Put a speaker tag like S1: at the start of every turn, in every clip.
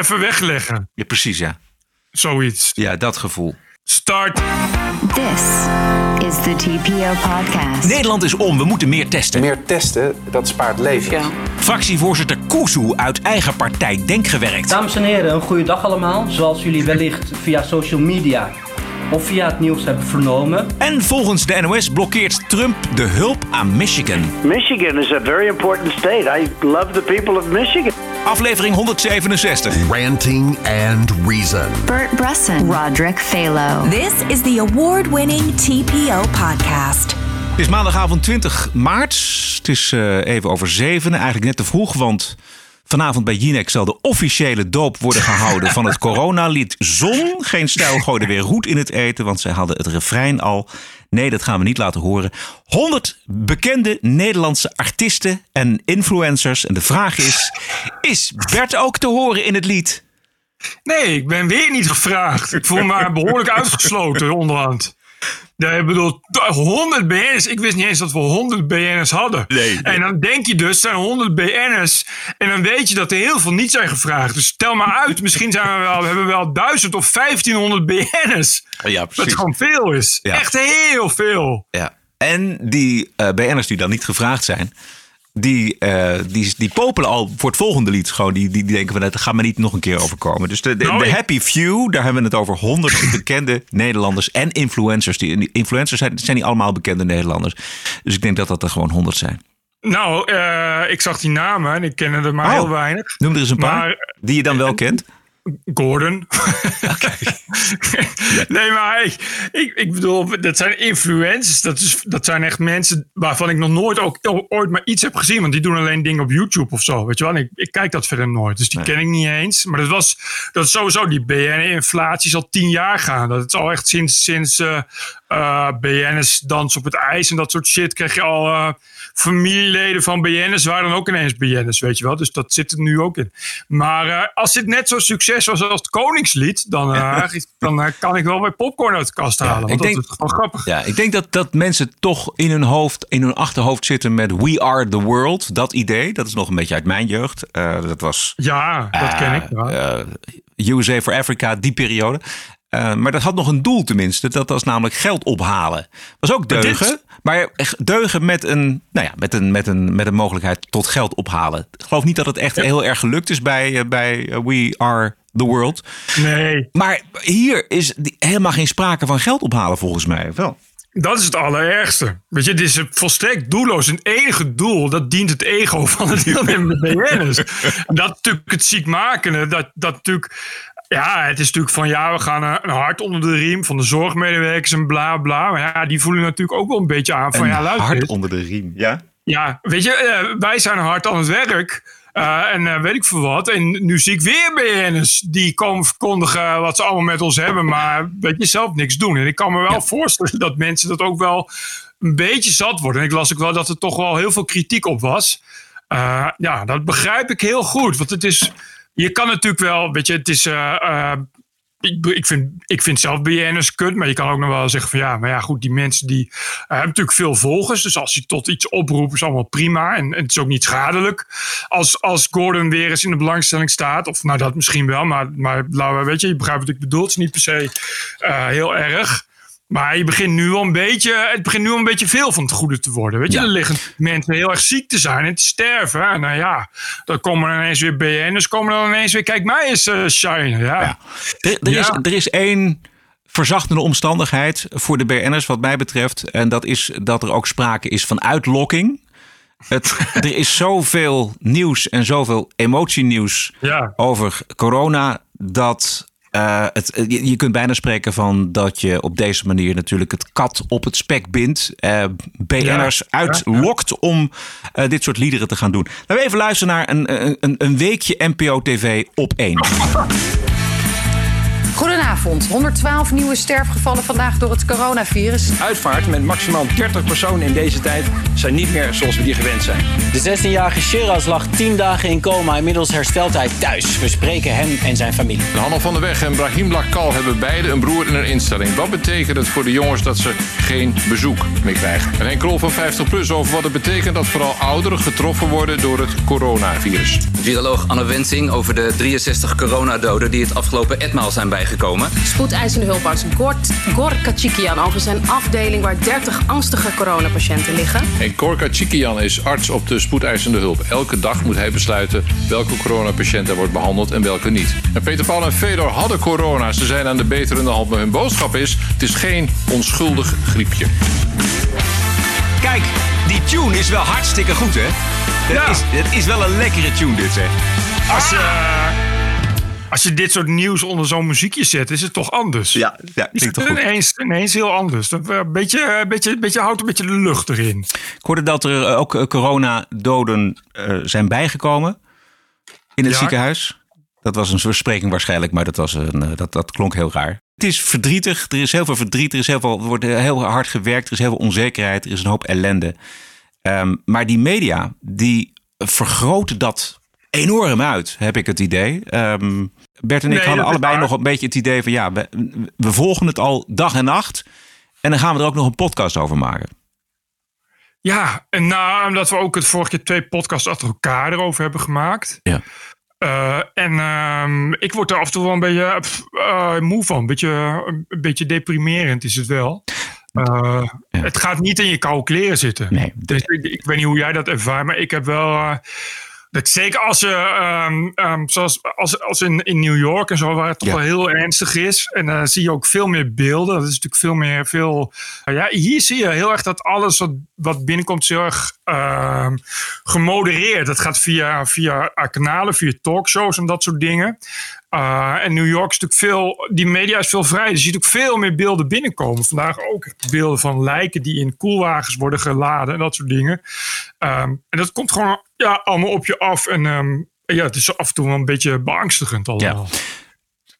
S1: even wegleggen.
S2: Ja, precies, ja.
S1: Zoiets.
S2: Ja, dat gevoel.
S1: Start.
S3: This is the TPO podcast.
S2: Nederland is om, we moeten meer testen.
S4: Meer testen, dat spaart leven.
S2: Fractievoorzitter Kuzu uit eigen partij Denkgewerkt.
S5: Dames en heren, een goede dag allemaal. Zoals jullie wellicht via social media of via het nieuws hebben vernomen.
S2: En volgens de NOS blokkeert Trump de hulp aan Michigan.
S6: Michigan is a very important state. I love the people of Michigan.
S2: Aflevering 167.
S7: Ranting and Reason.
S3: Bert Bresson, Roderick Phalo.
S8: This is the award winning TPO podcast.
S2: Het is maandagavond 20 maart. Het is eh, even over zeven. Eigenlijk net te vroeg, want vanavond bij Jinek zal de officiële doop worden gehouden van het coronalied Zon. Geen stijl gooide weer roet in het eten, want zij hadden het refrein al. Nee, dat gaan we niet laten horen. 100 bekende Nederlandse artiesten en influencers. En de vraag is: is Bert ook te horen in het lied?
S1: Nee, ik ben weer niet gevraagd. Ik voel me behoorlijk uitgesloten onderhand. Ja, ik bedoel, 100 BN'ers. Ik wist niet eens dat we 100 BN'ers hadden.
S2: Nee, nee.
S1: En dan denk je dus, er zijn 100 BN'ers. En dan weet je dat er heel veel niet zijn gevraagd. Dus stel maar uit, misschien zijn we wel, we hebben we wel 1000 of 1500 BN'ers.
S2: Ja,
S1: Wat gewoon veel is.
S2: Ja.
S1: Echt heel veel.
S2: Ja. En die eh BN'ers die dan niet gevraagd zijn, die, eh, die, die popelen al voor het volgende lied. Gewoon, die, die, die denken van, dat gaat me niet nog een keer overkomen. Dus de, de,
S1: Nou,
S2: de
S1: ik-
S2: Happy Few, daar hebben we het over 100 bekende Nederlanders en influencers. Die, influencers zijn, zijn niet allemaal bekende Nederlanders. Dus ik denk dat dat er gewoon 100 zijn.
S1: Nou, eh, ik zag die namen en ik kende er maar
S2: Oh.
S1: heel weinig.
S2: Noem er eens een paar
S1: Maar-
S2: die je dan wel kent.
S1: Gordon. nee, maar ik, ik, ik bedoel, dat zijn influencers. Dat, is, dat zijn echt mensen waarvan ik nog nooit ook ooit maar iets heb gezien. Want die doen alleen dingen op YouTube of zo. Weet je wel? En ik, ik kijk dat verder nooit. Dus die ken ik niet eens. Maar dat was dat is sowieso die BN-inflatie al tien jaar gaan. Dat is al echt sinds, sinds eh BN'ers dans op het ijs en dat soort shit. Kreeg je al eh, familieleden van BN'ers waren dan ook ineens BN'ers, weet je wel. Dus dat zit er nu ook in. Maar eh, als dit net zo succes was als het Koningslied, dan, dan kan ik wel weer popcorn uit de kast halen.
S2: ik
S1: want
S2: denk-
S1: dat is gewoon grappig.
S2: Ja, ik denk dat, dat mensen toch in hun hoofd, in hun achterhoofd zitten met We Are the World. Dat idee, dat is nog een beetje uit mijn jeugd. Dat was
S1: Ja, dat ken ik. Ja.
S2: USA for Africa, die periode. Eh, maar dat had nog een doel tenminste. Dat was namelijk geld ophalen. Was ook deugen. Maar deugen met een, nou ja, met, een, met, een, met een mogelijkheid tot geld ophalen. Ik geloof niet dat het echt heel erg gelukt is bij, eh, bij eh, We Are the World.
S1: Nee,
S2: Maar hier is helemaal geen sprake van geld ophalen volgens mij. Wel.
S1: dat is het allerergste. Weet je, dit is volstrekt doelloos. Het enige doel, dat dient het ego van het deelnemende BN'ers. Dat natuurlijk het ziekmakende. Dat, dat natuurlijk... Ja, het is natuurlijk van ja, we gaan een hart onder de riem van de zorgmedewerkers en bla bla. Maar ja, die voelen natuurlijk ook wel een beetje aan van
S2: Een
S1: ja, luister
S2: hart onder de riem. Ja?
S1: Ja, weet je, eh, wij zijn hard aan het werk. eh, en eh, weet ik veel wat. En nu zie ik weer BN'ers die komen verkondigen wat ze allemaal met ons hebben. Maar weet je, zelf niks doen. En ik kan me wel voorstellen dat mensen dat ook wel een beetje zat worden. En ik las ook wel dat er toch wel heel veel kritiek op was. Ja, dat begrijp ik heel goed. Want het is, je kan natuurlijk wel, weet je, het is... eh, eh, ik, ik, vind, ik vind zelf BN'ers kut, maar je kan ook nog wel zeggen van ja, maar ja, goed, die mensen die eh, hebben natuurlijk veel volgers. Dus als je tot iets oproept, is allemaal prima. En, het is ook niet schadelijk. Als, als Gordon weer eens in de belangstelling staat, of nou dat misschien wel, maar, maar we- weet je, je begrijpt wat ik bedoel. Het is niet per se heel erg. Maar je begint nu al een beetje, het begint nu al een beetje veel van het goede te worden. Weet je,
S2: Ja.
S1: er liggen mensen heel erg ziek te zijn en te sterven. En nou ja, dan komen er ineens weer BN'ers, komen er ineens weer, kijk mij eens eh shinen. Ja.
S2: Ja. Er, er, is, er is één verzachtende omstandigheid voor de BN'ers wat mij betreft. En dat is dat er ook sprake is van uitlokking. Het, er is zoveel nieuws en zoveel emotienieuws over corona dat... eh, het, je, je kunt bijna spreken van dat je op deze manier natuurlijk het kat op het spek bindt. eh BN'ers
S1: Ja,
S2: uitlokt om eh, dit soort liederen te gaan doen. Laten we even luisteren naar een, een, een, een weekje NPO TV op één.
S9: Goedenavond. Goedenavond. 112 nieuwe sterfgevallen vandaag door het coronavirus.
S10: Uitvaart met maximaal 30 personen in deze tijd zijn niet meer zoals we die gewend zijn.
S11: De 16-jarige Shiraz lag 10 dagen in coma. Inmiddels herstelt hij thuis. We spreken hem en zijn familie.
S12: Hanno van der Weg en Brahim Lakal hebben beide een broer in een instelling. Wat betekent het voor de jongens dat ze geen bezoek meer krijgen? En een krol van 50 plus over wat het betekent dat vooral ouderen getroffen worden door het coronavirus.
S13: Viroloog Anne Wensing over de 63 coronadoden die het afgelopen etmaal zijn bijgekomen.
S14: Spoedeisende hulparts Gort, Gor Kachikian over zijn afdeling waar 30 angstige coronapatiënten liggen.
S12: En Gor Kachikian is arts op de spoedeisende hulp. Elke dag moet hij besluiten welke coronapatiënt er wordt behandeld en welke niet. En Peter Paul en Fedor hadden corona. Ze zijn aan de beterende hand, maar hun boodschap is: het is geen onschuldig griepje.
S2: Kijk, die tune is wel hartstikke goed, hè? Het,
S1: Ja.
S2: is, het is wel een lekkere tune, dit, zeg.
S1: Als, eh, als je dit soort nieuws onder zo'n muziekje zet, is het toch anders?
S2: Ja, ja
S1: Is
S2: klinkt
S1: het
S2: toch goed.
S1: ineens, ineens heel anders. Dat, eh, Een beetje, een beetje, een beetje, houdt een beetje de lucht erin.
S2: Ik hoorde dat er eh, ook eh, coronadoden eh, zijn bijgekomen in het
S1: Ja.
S2: ziekenhuis. Dat was een verspreking waarschijnlijk, maar dat, was een, eh, dat, dat klonk heel raar. Het is verdrietig, er is heel veel verdriet, er, is heel veel, er wordt heel hard gewerkt, er is heel veel onzekerheid, er is een hoop ellende. Ehm, maar die media, die vergroten dat enorm uit, heb ik het idee. Ehm, Bert en ik hadden allebei nog een beetje het idee van ja, we, we volgen het al dag en nacht. En dan gaan we er ook nog een podcast over maken.
S1: Ja, en nou, omdat we ook het vorige keer twee podcasts achter elkaar erover hebben gemaakt.
S2: Ja.
S1: Eh, en ehm, ik word er af en toe wel een beetje pff, eh, moe van. Beetje, een beetje deprimerend is het wel. Eh, Het gaat niet in je koude kleren zitten.
S2: Nee.
S1: Dus ik, ik weet niet hoe jij dat ervaart, maar ik heb wel. eh, dat zeker als je, ehm, ehm, zoals als, als in, in New York en zo, waar het toch
S2: Ja.
S1: wel heel ernstig is. En dan zie je ook veel meer beelden. Dat is natuurlijk veel meer. Veel, ja, hier zie je heel erg dat alles wat, wat binnenkomt is heel erg ehm, gemodereerd. Dat gaat via, via eh, kanalen, via talkshows en dat soort dingen. Uh, en New York is natuurlijk veel, die media is veel vrij. Dus je ziet ook veel meer beelden binnenkomen. Vandaag ook beelden van lijken die in koelwagens worden geladen en dat soort dingen. Um, en dat komt gewoon ja, allemaal op je af. En um, ja, het is af en toe wel een beetje beangstigend allemaal.
S2: Ja.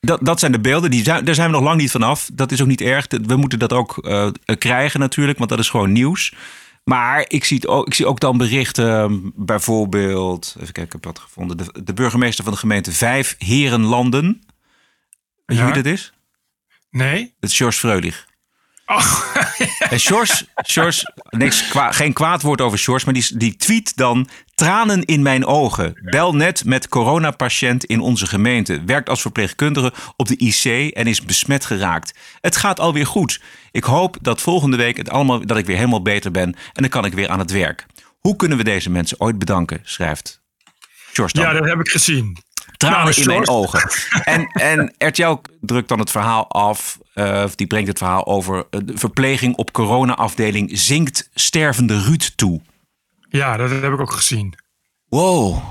S2: Dat, dat zijn de beelden, die zijn, daar zijn we nog lang niet vanaf. Dat is ook niet erg. We moeten dat ook uh, krijgen natuurlijk, want dat is gewoon nieuws. Maar ik zie, ook, ik zie ook dan berichten, bijvoorbeeld, even kijken, ik heb wat gevonden. De, de burgemeester van de gemeente Vijf Herenlanden. Weet je
S1: Ja.
S2: wie dat is?
S1: Nee?
S2: Dat is George Freulich.
S1: Oh,
S2: En George niks kwa, geen kwaad woord over George, maar die, die tweet dan... Tranen in mijn ogen. Bel net met coronapatiënt in onze gemeente. Werkt als verpleegkundige op de IC en is besmet geraakt. Het gaat alweer goed. Ik hoop dat volgende week het allemaal, dat ik weer helemaal beter ben. En dan kan ik weer aan het werk. Hoe kunnen we deze mensen ooit bedanken, schrijft dan.
S1: ja, dat heb ik gezien.
S2: Tranen
S1: Nou,
S2: in mijn ogen. En, en RTL drukt dan het verhaal af. Eh, die brengt het verhaal over eh, de verpleging op corona-afdeling zinkt stervende Ruud toe.
S1: Ja, dat heb ik ook gezien.
S2: Wow.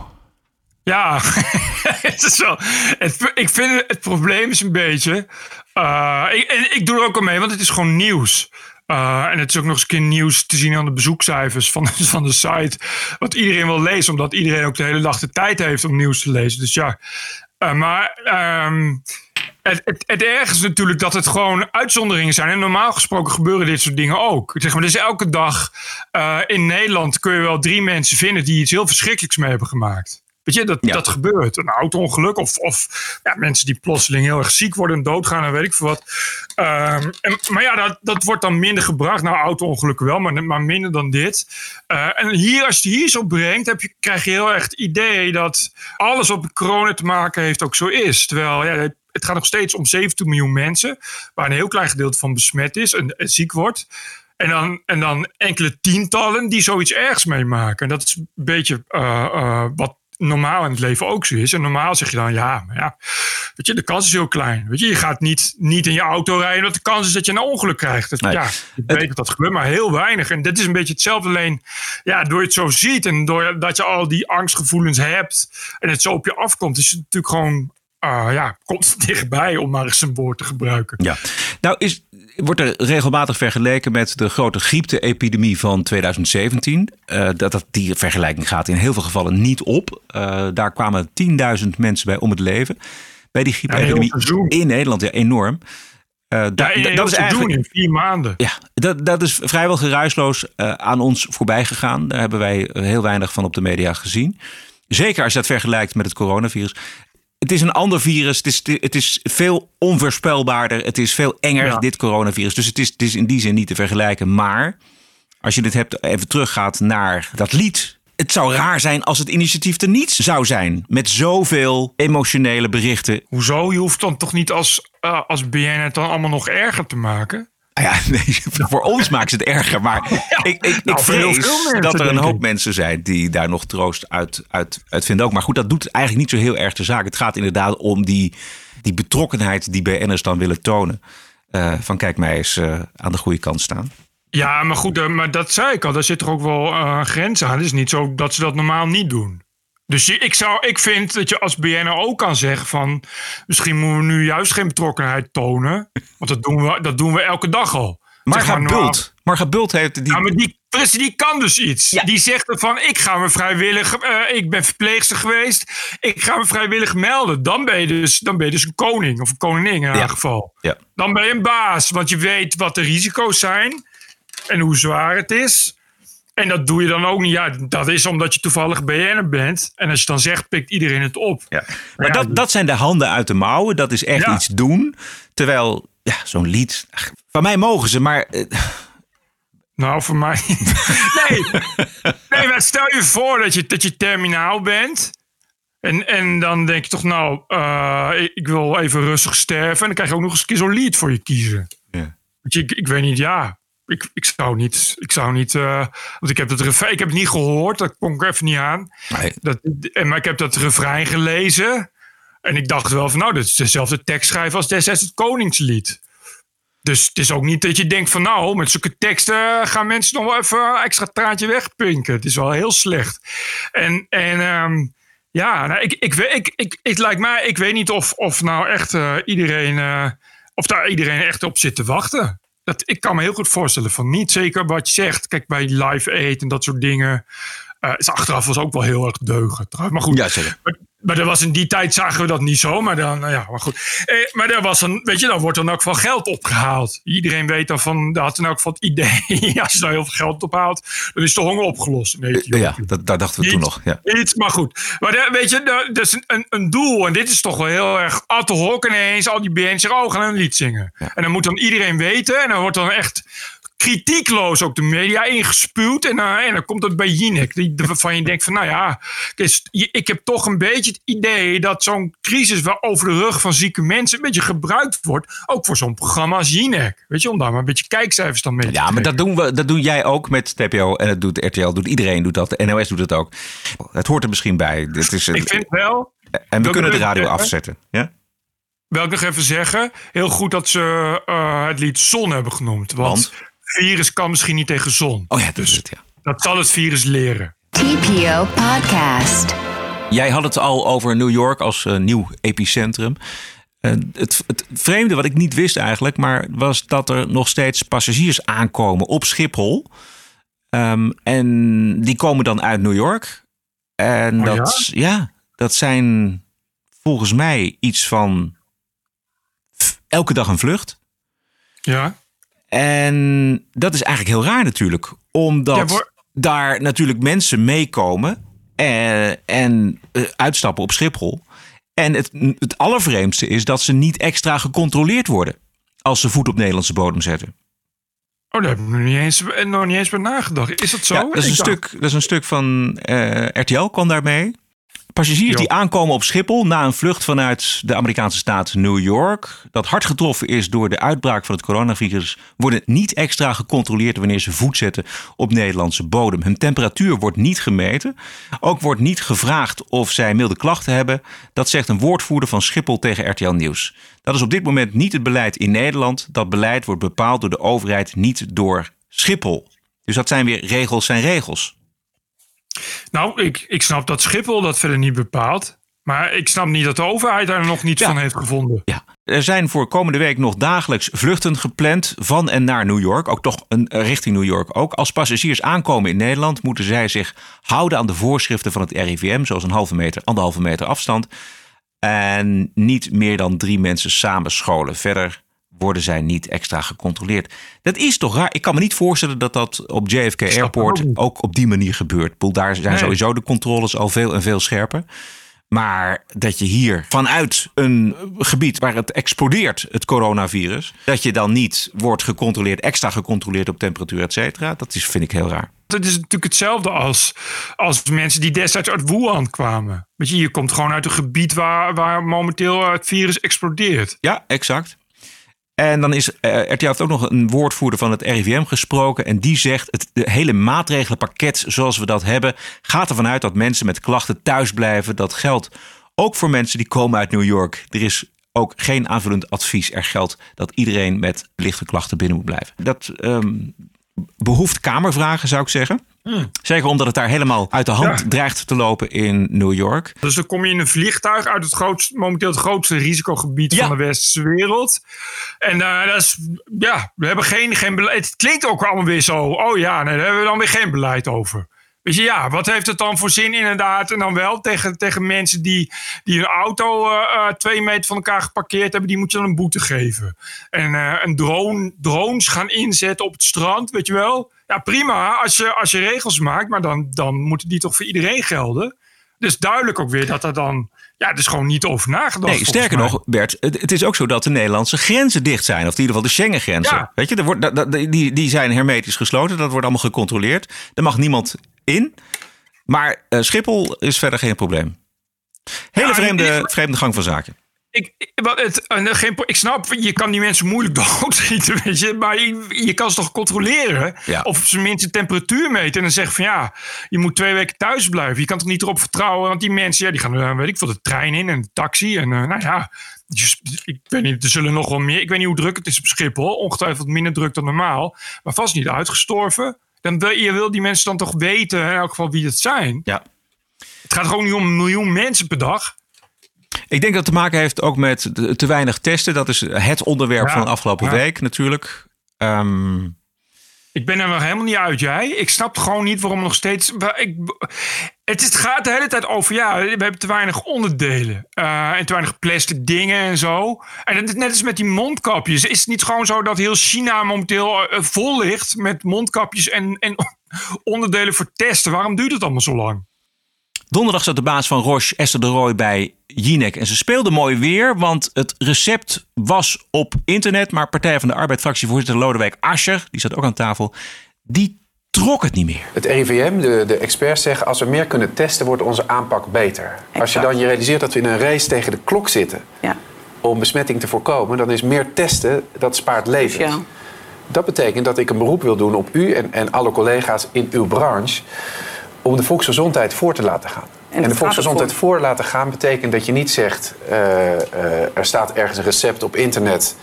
S1: Ja, het is wel, het, ik vind het, probleem is een beetje. eh, ik, ik doe er ook al mee, want het is gewoon nieuws. En het is ook nog eens een keer nieuws te zien aan de bezoekcijfers van, van de site. Wat iedereen wil lezen, omdat iedereen ook de hele dag de tijd heeft om nieuws te lezen. Dus ja, maar ehm, het, het, het ergste is natuurlijk dat het gewoon uitzonderingen zijn. En normaal gesproken gebeuren dit soort dingen ook. Zeg maar, dus elke dag eh, in Nederland kun je wel drie mensen vinden die iets heel verschrikkelijks mee hebben gemaakt. Weet je, dat,
S2: Ja.
S1: dat gebeurt. Een auto-ongeluk of, of ja, mensen die plotseling heel erg ziek worden en doodgaan en weet ik veel wat. Ehm, en, maar ja, dat, dat wordt dan minder gebracht. Nou, auto-ongelukken wel, maar, maar minder dan dit. Eh, en hier, als je het hier zo brengt, heb je, krijg je heel erg het idee dat alles wat met corona te maken heeft ook zo is. Terwijl ja, het- gaat nog steeds om 17 miljoen mensen, waar een heel klein gedeelte van besmet is en, en ziek wordt. En dan, en dan enkele tientallen die zoiets ergs meemaken. En dat is een beetje eh, eh, wat normaal in het leven ook zo is. En normaal zeg je dan, ja, maar ja, weet je, de kans is heel klein. Weet je, je gaat niet, niet in je auto rijden, want de kans is dat je een ongeluk krijgt. Dat,
S2: Nee.
S1: Ja, ik weet dat dat gebeurt, maar heel weinig. En dit is een beetje hetzelfde, alleen ja, door je het zo ziet en doordat je al die angstgevoelens hebt en het zo op je afkomt, is het natuurlijk gewoon, ah, ja, komt dichtbij om maar eens een woord te gebruiken.
S2: Ja. Nou, is, wordt er regelmatig vergeleken met de grote griepte-epidemie van 2017. Eh, dat, dat die vergelijking gaat in heel veel gevallen niet op. Eh, daar kwamen 10.000 mensen bij om het leven. bij die griepepidemie in Nederland. Ja, enorm. Uh,
S1: ja, in dat is eigenlijk in vier maanden.
S2: Ja, dat, dat is vrijwel geruisloos uh, aan ons voorbij gegaan. Daar hebben wij heel weinig van op de media gezien. Zeker als je dat vergelijkt met het coronavirus. Het is een ander virus. Het is, het is veel onvoorspelbaarder. Het is veel enger, ja. dit coronavirus. Dus het is, het is in die zin niet te vergelijken. Maar als je dit hebt, even teruggaat naar dat lied het zou raar zijn als het initiatief er niet zou zijn. Met zoveel emotionele berichten.
S1: Hoezo? Je hoeft dan toch niet als, uh, als BN het dan allemaal nog erger te maken?
S2: Ah ja, nee, voor ons maakt het erger. Maar ik, ik, ik nou, vrees dat er een hoop mensen zijn die daar nog troost uit, uit, uit vinden ook. Maar goed, dat doet eigenlijk niet zo heel erg de zaak. Het gaat inderdaad om die, die betrokkenheid die BN'ers dan willen tonen. Uh, van kijk, mij eens uh, aan de goede kant staan.
S1: Ja, maar goed, maar dat zei ik al. Daar zit toch ook wel uh, grens aan. Het is niet zo dat ze dat normaal niet doen. Dus ik, zou, ik vind dat je als BNR ook kan zeggen van... misschien moeten we nu juist geen betrokkenheid tonen. Want dat doen we, dat doen we elke dag al.
S2: Marga maar Bult. Marga Bult heeft die...
S1: Ja, maar die, die kan dus iets. Ja. Die zegt van, ik ga me vrijwillig... Uh, ik ben verpleegster geweest. Ik ga me vrijwillig melden. Dan ben je dus, dan ben je dus een koning of een koningin in ja. geval.
S2: Ja.
S1: Dan ben je een baas. Want je weet wat de risico's zijn. En hoe zwaar het is. En dat doe je dan ook niet. Ja, dat is omdat je toevallig BN'er bent. En als je dan zegt, pikt iedereen het op.
S2: Ja. Maar dat, dat zijn de handen uit de mouwen. Dat is echt iets doen. Terwijl, ja, zo'n lied... Van mij mogen ze, maar... Uh...
S1: Nou, voor mij... nee. nee, maar stel je voor dat je, dat je terminaal bent... En, en dan denk je toch, nou, uh, ik wil even rustig sterven. En dan krijg je ook nog eens een keer zo'n lied voor je kiezen.
S2: Ja.
S1: Ik, ik weet niet, ja ik, ik zou niet, ik zou niet, uh, want ik heb het refrein, ik heb het niet gehoord, dat kon ik even niet aan.
S2: Nee.
S1: Dat, en, maar ik heb dat refrein gelezen en ik dacht wel van, nou, dit is dezelfde tekstschrijver als destijds het Koningslied. Dus het is ook niet dat je denkt van, nou, met zulke teksten gaan mensen nog wel even een extra traantje wegpinken. Het is wel heel slecht. En, en um, ja, nou, ik, ik, ik, ik, ik, lijkt mij, ik weet niet of, of nou echt uh, iedereen, uh, of daar iedereen echt op zit te wachten. Dat, ik kan me heel goed voorstellen van niet. Zeker wat je zegt. Kijk, bij Live Aid en dat soort dingen. Uh, is achteraf was ook wel heel erg deugen. Maar goed,
S2: ja, zeker.
S1: Maar, maar er was in die tijd zagen we dat niet zo. Maar dan, nou ja, maar goed. Eh, maar er was een, weet je, dan wordt dan ook van geld opgehaald. Iedereen weet dan van, dat had dan ook van het idee. als je nou heel veel geld ophaalt, dan is de honger opgelost. Nee,
S2: ja, dat, daar dachten we
S1: iets,
S2: toen nog. Ja.
S1: Iets, maar goed. Maar weet je, dat is een, een, doel. En dit is toch wel heel erg ad hoc ineens. Al die bands zeggen, oh, gaan een lied zingen. Ja. En dan moet dan iedereen weten. En dan wordt dan echt kritiekloos ook de media ingespuwd. En, uh, en dan komt het bij Jinek. Die, waarvan je denkt van, nou ja, dus, ik heb toch een beetje het idee dat zo'n crisis wel over de rug van zieke mensen een beetje gebruikt wordt. Ook voor zo'n programma als Jinek. Weet je, om daar maar een beetje kijkcijfers dan mee
S2: Ja, maar dat doen, we, dat doen jij ook met TPO en dat doet RTL, doet iedereen doet dat. De NOS doet het ook. Het hoort er misschien bij. Dit is
S1: ik vind wel...
S2: En we kunnen de radio afzetten. Ja?
S1: Wil ik nog even zeggen, heel goed dat ze uh, het lied Zon hebben genoemd. want? want? Virus kan misschien niet tegen zon.
S2: Oh ja, dus het, ja.
S1: Dat zal het virus leren.
S3: TPO Podcast.
S2: Jij had het al over New York als uh, nieuw epicentrum. Uh, het, het, vreemde wat ik niet wist eigenlijk, maar was dat er nog steeds passagiers aankomen op Schiphol. Um, en die komen dan uit New York. En
S1: oh,
S2: dat,
S1: ja?
S2: ja, dat zijn volgens mij iets van elke dag een vlucht.
S1: Ja.
S2: En dat is eigenlijk heel raar natuurlijk. Omdat ja, voor... daar natuurlijk mensen meekomen en, en uh, uitstappen op Schiphol. En het, het allervreemdste is dat ze niet extra gecontroleerd worden als ze voet op Nederlandse bodem zetten.
S1: Oh, daar heb ik nog niet eens, nog niet eens bij nagedacht. Is dat zo?
S2: Ja, dat, is een stuk, dat is een stuk van uh, RTL, kwam daarmee. Passagiers die aankomen op Schiphol na een vlucht vanuit de Amerikaanse staat New York, dat hard getroffen is door de uitbraak van het coronavirus, worden niet extra gecontroleerd wanneer ze voet zetten op Nederlandse bodem. Hun temperatuur wordt niet gemeten. Ook wordt niet gevraagd of zij milde klachten hebben. Dat zegt een woordvoerder van Schiphol tegen RTL Nieuws. Dat is op dit moment niet het beleid in Nederland. Dat beleid wordt bepaald door de overheid, niet door Schiphol. Dus dat zijn weer regels zijn regels.
S1: Nou, ik, ik snap dat Schiphol dat verder niet bepaalt. Maar ik snap niet dat de overheid daar nog niets
S2: ja.
S1: van heeft gevonden.
S2: Ja. Er zijn voor komende week nog dagelijks vluchten gepland van en naar New York. Ook toch een, richting New York ook. Als passagiers aankomen in Nederland moeten zij zich houden aan de voorschriften van het RIVM. Zoals een halve meter, anderhalve meter afstand. En niet meer dan drie mensen samen scholen. Verder worden zij niet extra gecontroleerd. Dat is toch raar? Ik kan me niet voorstellen dat dat op JFK Airport ook op die manier gebeurt. Boel, daar zijn
S1: Nee.
S2: sowieso de controles al veel en veel scherper. Maar dat je hier vanuit een gebied waar het explodeert, het coronavirus, dat je dan niet wordt gecontroleerd, extra gecontroleerd op temperatuur, et cetera, dat is, vind ik heel raar.
S1: Het is natuurlijk hetzelfde als, als mensen die destijds uit Wuhan kwamen. Weet je, je komt gewoon uit een gebied waar, waar momenteel het virus explodeert.
S2: Ja, exact. En dan is eh, RTL heeft ook nog een woordvoerder van het RIVM gesproken. En die zegt: het hele maatregelenpakket zoals we dat hebben, gaat ervan uit dat mensen met klachten thuis blijven. Dat geldt ook voor mensen die komen uit New York. Er is ook geen aanvullend advies. Er geldt dat iedereen met lichte klachten binnen moet blijven. Dat ehm, behoeft kamervragen, zou ik zeggen. Zeker omdat het daar helemaal uit de hand
S1: Ja.
S2: dreigt te lopen in New York.
S1: Dus dan kom je in een vliegtuig uit het grootste, momenteel het grootste risicogebied
S2: Ja.
S1: van de westerse wereld. En eh, dat is, ja, we hebben geen, geen beleid. Het klinkt ook allemaal weer zo. Oh ja, nee, daar hebben we dan weer geen beleid over. Weet je, ja, wat heeft het dan voor zin inderdaad? En dan wel tegen, tegen mensen die, die een auto eh, eh, twee meter van elkaar geparkeerd hebben, die moet je dan een boete geven. En eh, een drone, drones gaan inzetten op het strand, weet je wel. Ja, prima als je, als je regels maakt, maar dan, dan moeten die toch voor iedereen gelden. Dus duidelijk ook weer dat er dan, ja, is gewoon niet over nagedacht.
S2: Nee, sterker
S1: mij.
S2: nog, Bert, het, het is ook zo dat de Nederlandse grenzen dicht zijn. Of in ieder geval de Schengen-grenzen.
S1: Ja.
S2: Weet je, er wordt, dat- die, die zijn hermetisch gesloten. Dat wordt allemaal gecontroleerd. Er mag niemand in. Maar eh, Schiphol is verder geen probleem. Hele
S1: Ja,
S2: vreemde, vreemde gang van zaken.
S1: Ik, het, eh, geen, ik snap, je kan die mensen moeilijk doodschieten, weet je. Maar je, je kan ze toch controleren?
S2: Ja.
S1: Of ze minstens temperatuur meten. En dan zeggen van ja, je moet twee weken thuis blijven. Je kan toch niet erop vertrouwen. Want die mensen, ja, die gaan, eh, weet ik veel, de trein in en de taxi. En eh, nou ja, dus, ik weet niet, er zullen nog wel meer. Ik weet niet hoe druk het is op Schiphol. Ongetwijfeld minder druk dan normaal. Maar vast niet uitgestorven. Dan wil, je wil die mensen dan toch weten, in elk geval wie het zijn.
S2: Ja.
S1: Het gaat gewoon niet om een miljoen mensen per dag.
S2: Ik denk dat het te maken heeft ook met te weinig testen. Dat is het onderwerp
S1: Ja,
S2: van de afgelopen
S1: ja.
S2: week natuurlijk. Ehm,
S1: Ik ben er nog helemaal niet uit, jij. Ik snap gewoon niet waarom nog steeds. Ik, het, is, het gaat de hele tijd over, ja, we hebben te weinig onderdelen. eh, en te weinig plastic dingen en zo. En het net als met die mondkapjes. Is het niet gewoon zo dat heel China momenteel eh, vol ligt met mondkapjes en, en onderdelen voor testen? Waarom duurt het allemaal zo lang?
S2: Donderdag zat de baas van Roche, Esther de Roy, bij Jinek. En ze speelde mooi weer, want het recept was op internet. Maar Partij van de Arbeid fractievoorzitter Lodewijk Asscher, die zat ook aan tafel, die trok het niet meer.
S4: Het RIVM, de, de experts zeggen, als we meer kunnen testen, wordt onze aanpak beter. Als je dan je realiseert dat we in een race tegen de klok zitten om besmetting te voorkomen, dan is meer testen, dat spaart levens. Dat betekent dat ik een beroep wil doen op u en, en alle collega's in uw branche om de volksgezondheid voor te laten gaan. En, de volksgezondheid voor laten gaan betekent dat je niet zegt, eh, eh, er staat ergens een recept op internet,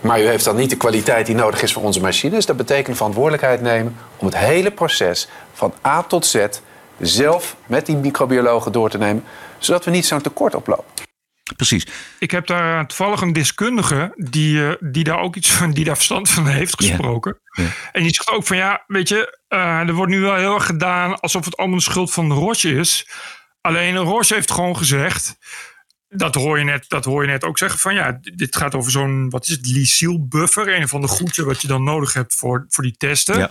S4: maar u heeft dan niet de kwaliteit die nodig is voor onze machines. Dat betekent verantwoordelijkheid nemen om het hele proces van A tot Z zelf met die microbiologen door te nemen, zodat we niet zo'n tekort oplopen.
S2: Precies.
S1: Ik heb daar toevallig een deskundige die, eh, die daar ook iets van, die daar verstand van heeft gesproken. En die zegt ook van ja, weet je, er wordt nu wel heel erg gedaan alsof het allemaal de schuld van Roche is. Alleen Roche heeft gewoon gezegd, dat hoor je net, dat hoor je net ook zeggen van ja, dit gaat over zo'n, wat is het, lysyl buffer, een van de goedje wat je dan nodig hebt voor, voor die testen.
S2: Ja.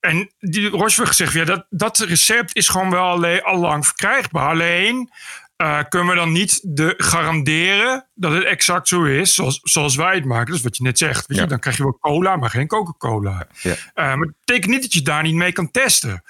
S1: En die Roche heeft gezegd, ja, dat, dat recept is gewoon wel alleen, al lang verkrijgbaar. Alleen eh, kunnen we dan niet de garanderen dat het exact zo is zoals, zoals wij het maken. Dat is wat je net zegt. Weet je? Dan krijg je wel cola, maar geen Coca-Cola.
S2: Ja.
S1: Eh, maar het betekent niet dat je daar niet mee kan testen.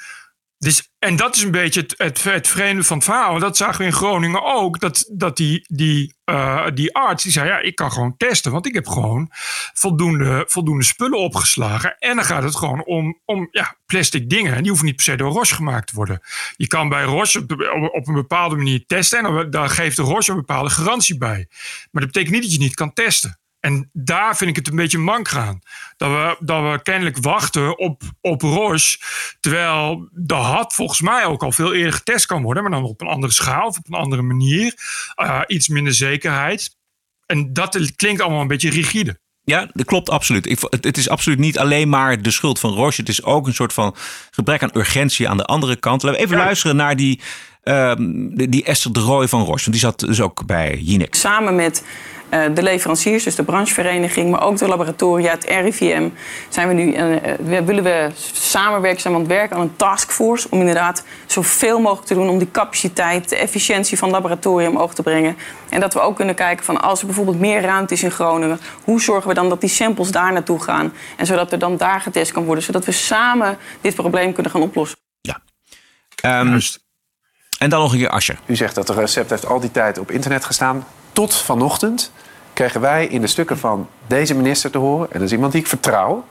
S1: Dus, en dat is een beetje het, het, vreemde van het verhaal. Dat zagen we in Groningen ook. Dat, dat die, die, eh, die arts die zei: Ja, ik kan gewoon testen. Want ik heb gewoon voldoende, voldoende spullen opgeslagen. En dan gaat het gewoon om, om ja, plastic dingen. En die hoeven niet per se door Roche gemaakt te worden. Je kan bij Roche op, op, een bepaalde manier testen. En dan, dan geeft de Roche een bepaalde garantie bij. Maar dat betekent niet dat je niet kan testen. En daar vind ik het een beetje mank gaan. Dat we, dat we kennelijk wachten op, op Roche. Terwijl er had volgens mij ook al veel eerder getest kan worden. Maar dan op een andere schaal of op een andere manier. Uh, iets minder zekerheid. En dat klinkt allemaal een beetje rigide.
S2: Ja, dat klopt absoluut. Ik, het is absoluut niet alleen maar de schuld van Roche. Het is ook een soort van gebrek aan urgentie aan de andere kant. Laten we even luisteren naar die, um, die Esther de Rooij van Roche. Want die zat dus ook bij Jinek.
S15: Samen met de leveranciers, dus de branchevereniging, maar ook de laboratoria, het RIVM, zijn we nu, uh, willen we samenwerken, zijn we aan het werken aan een taskforce om inderdaad zoveel mogelijk te doen om die capaciteit, de efficiëntie van het laboratorium omhoog te brengen. En dat we ook kunnen kijken van als er bijvoorbeeld meer ruimte is in Groningen, hoe zorgen we dan dat die samples daar naartoe gaan en zodat er dan daar getest kan worden, zodat we samen dit probleem kunnen gaan oplossen.
S2: Ja. Um, en dan nog een keer Asje.
S4: U zegt dat het recept heeft al die tijd op internet gestaan. Tot vanochtend kregen wij in de stukken van deze minister te horen... en dat is iemand die ik vertrouw...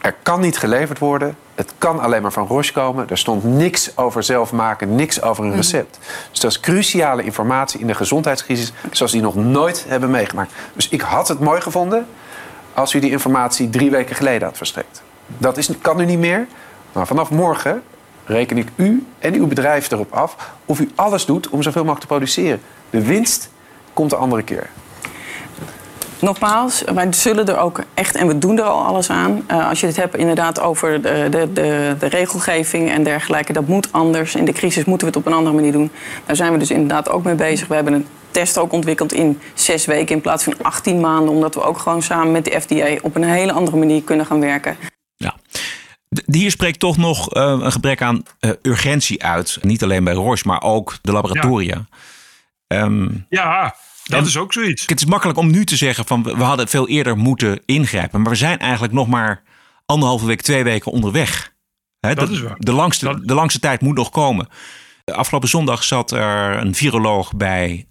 S4: er kan niet geleverd worden, het kan alleen maar van Roche komen. Er stond niks over zelf maken, niks over een mhm. recept. Dus dat is cruciale informatie in de gezondheidscrisis... zoals die nog nooit hebben meegemaakt. Dus ik had het mooi gevonden als u die informatie drie weken geleden had verstrekt. Dat is, kan nu niet meer. Maar vanaf morgen reken ik u en uw bedrijf erop af of u alles doet om zoveel mogelijk te produceren. De winst komt de andere keer.
S15: Nogmaals, wij zullen er ook echt, en we doen er al alles aan. Uh, als je het hebt inderdaad over de, de, de, de, regelgeving en dergelijke, dat moet anders. In de crisis moeten we het op een andere manier doen. Daar zijn we dus inderdaad ook mee bezig. We hebben een test ook ontwikkeld in zes weken in plaats van 18 maanden, omdat we ook gewoon samen met de FDA op een hele andere manier kunnen gaan werken.
S2: Ja. Hier spreekt toch nog uh, een gebrek aan uh, urgentie uit. Niet alleen bij Roche, maar ook de laboratoria.
S1: Ja, um, ja dat is ook zoiets.
S2: Het is makkelijk om nu te zeggen van we hadden veel eerder moeten ingrijpen. Maar we zijn eigenlijk nog maar anderhalve week, twee weken onderweg.
S1: He, dat
S2: de,
S1: is waar.
S2: De langste,
S1: dat...
S2: de langste tijd moet nog komen. Afgelopen zondag zat er een viroloog bij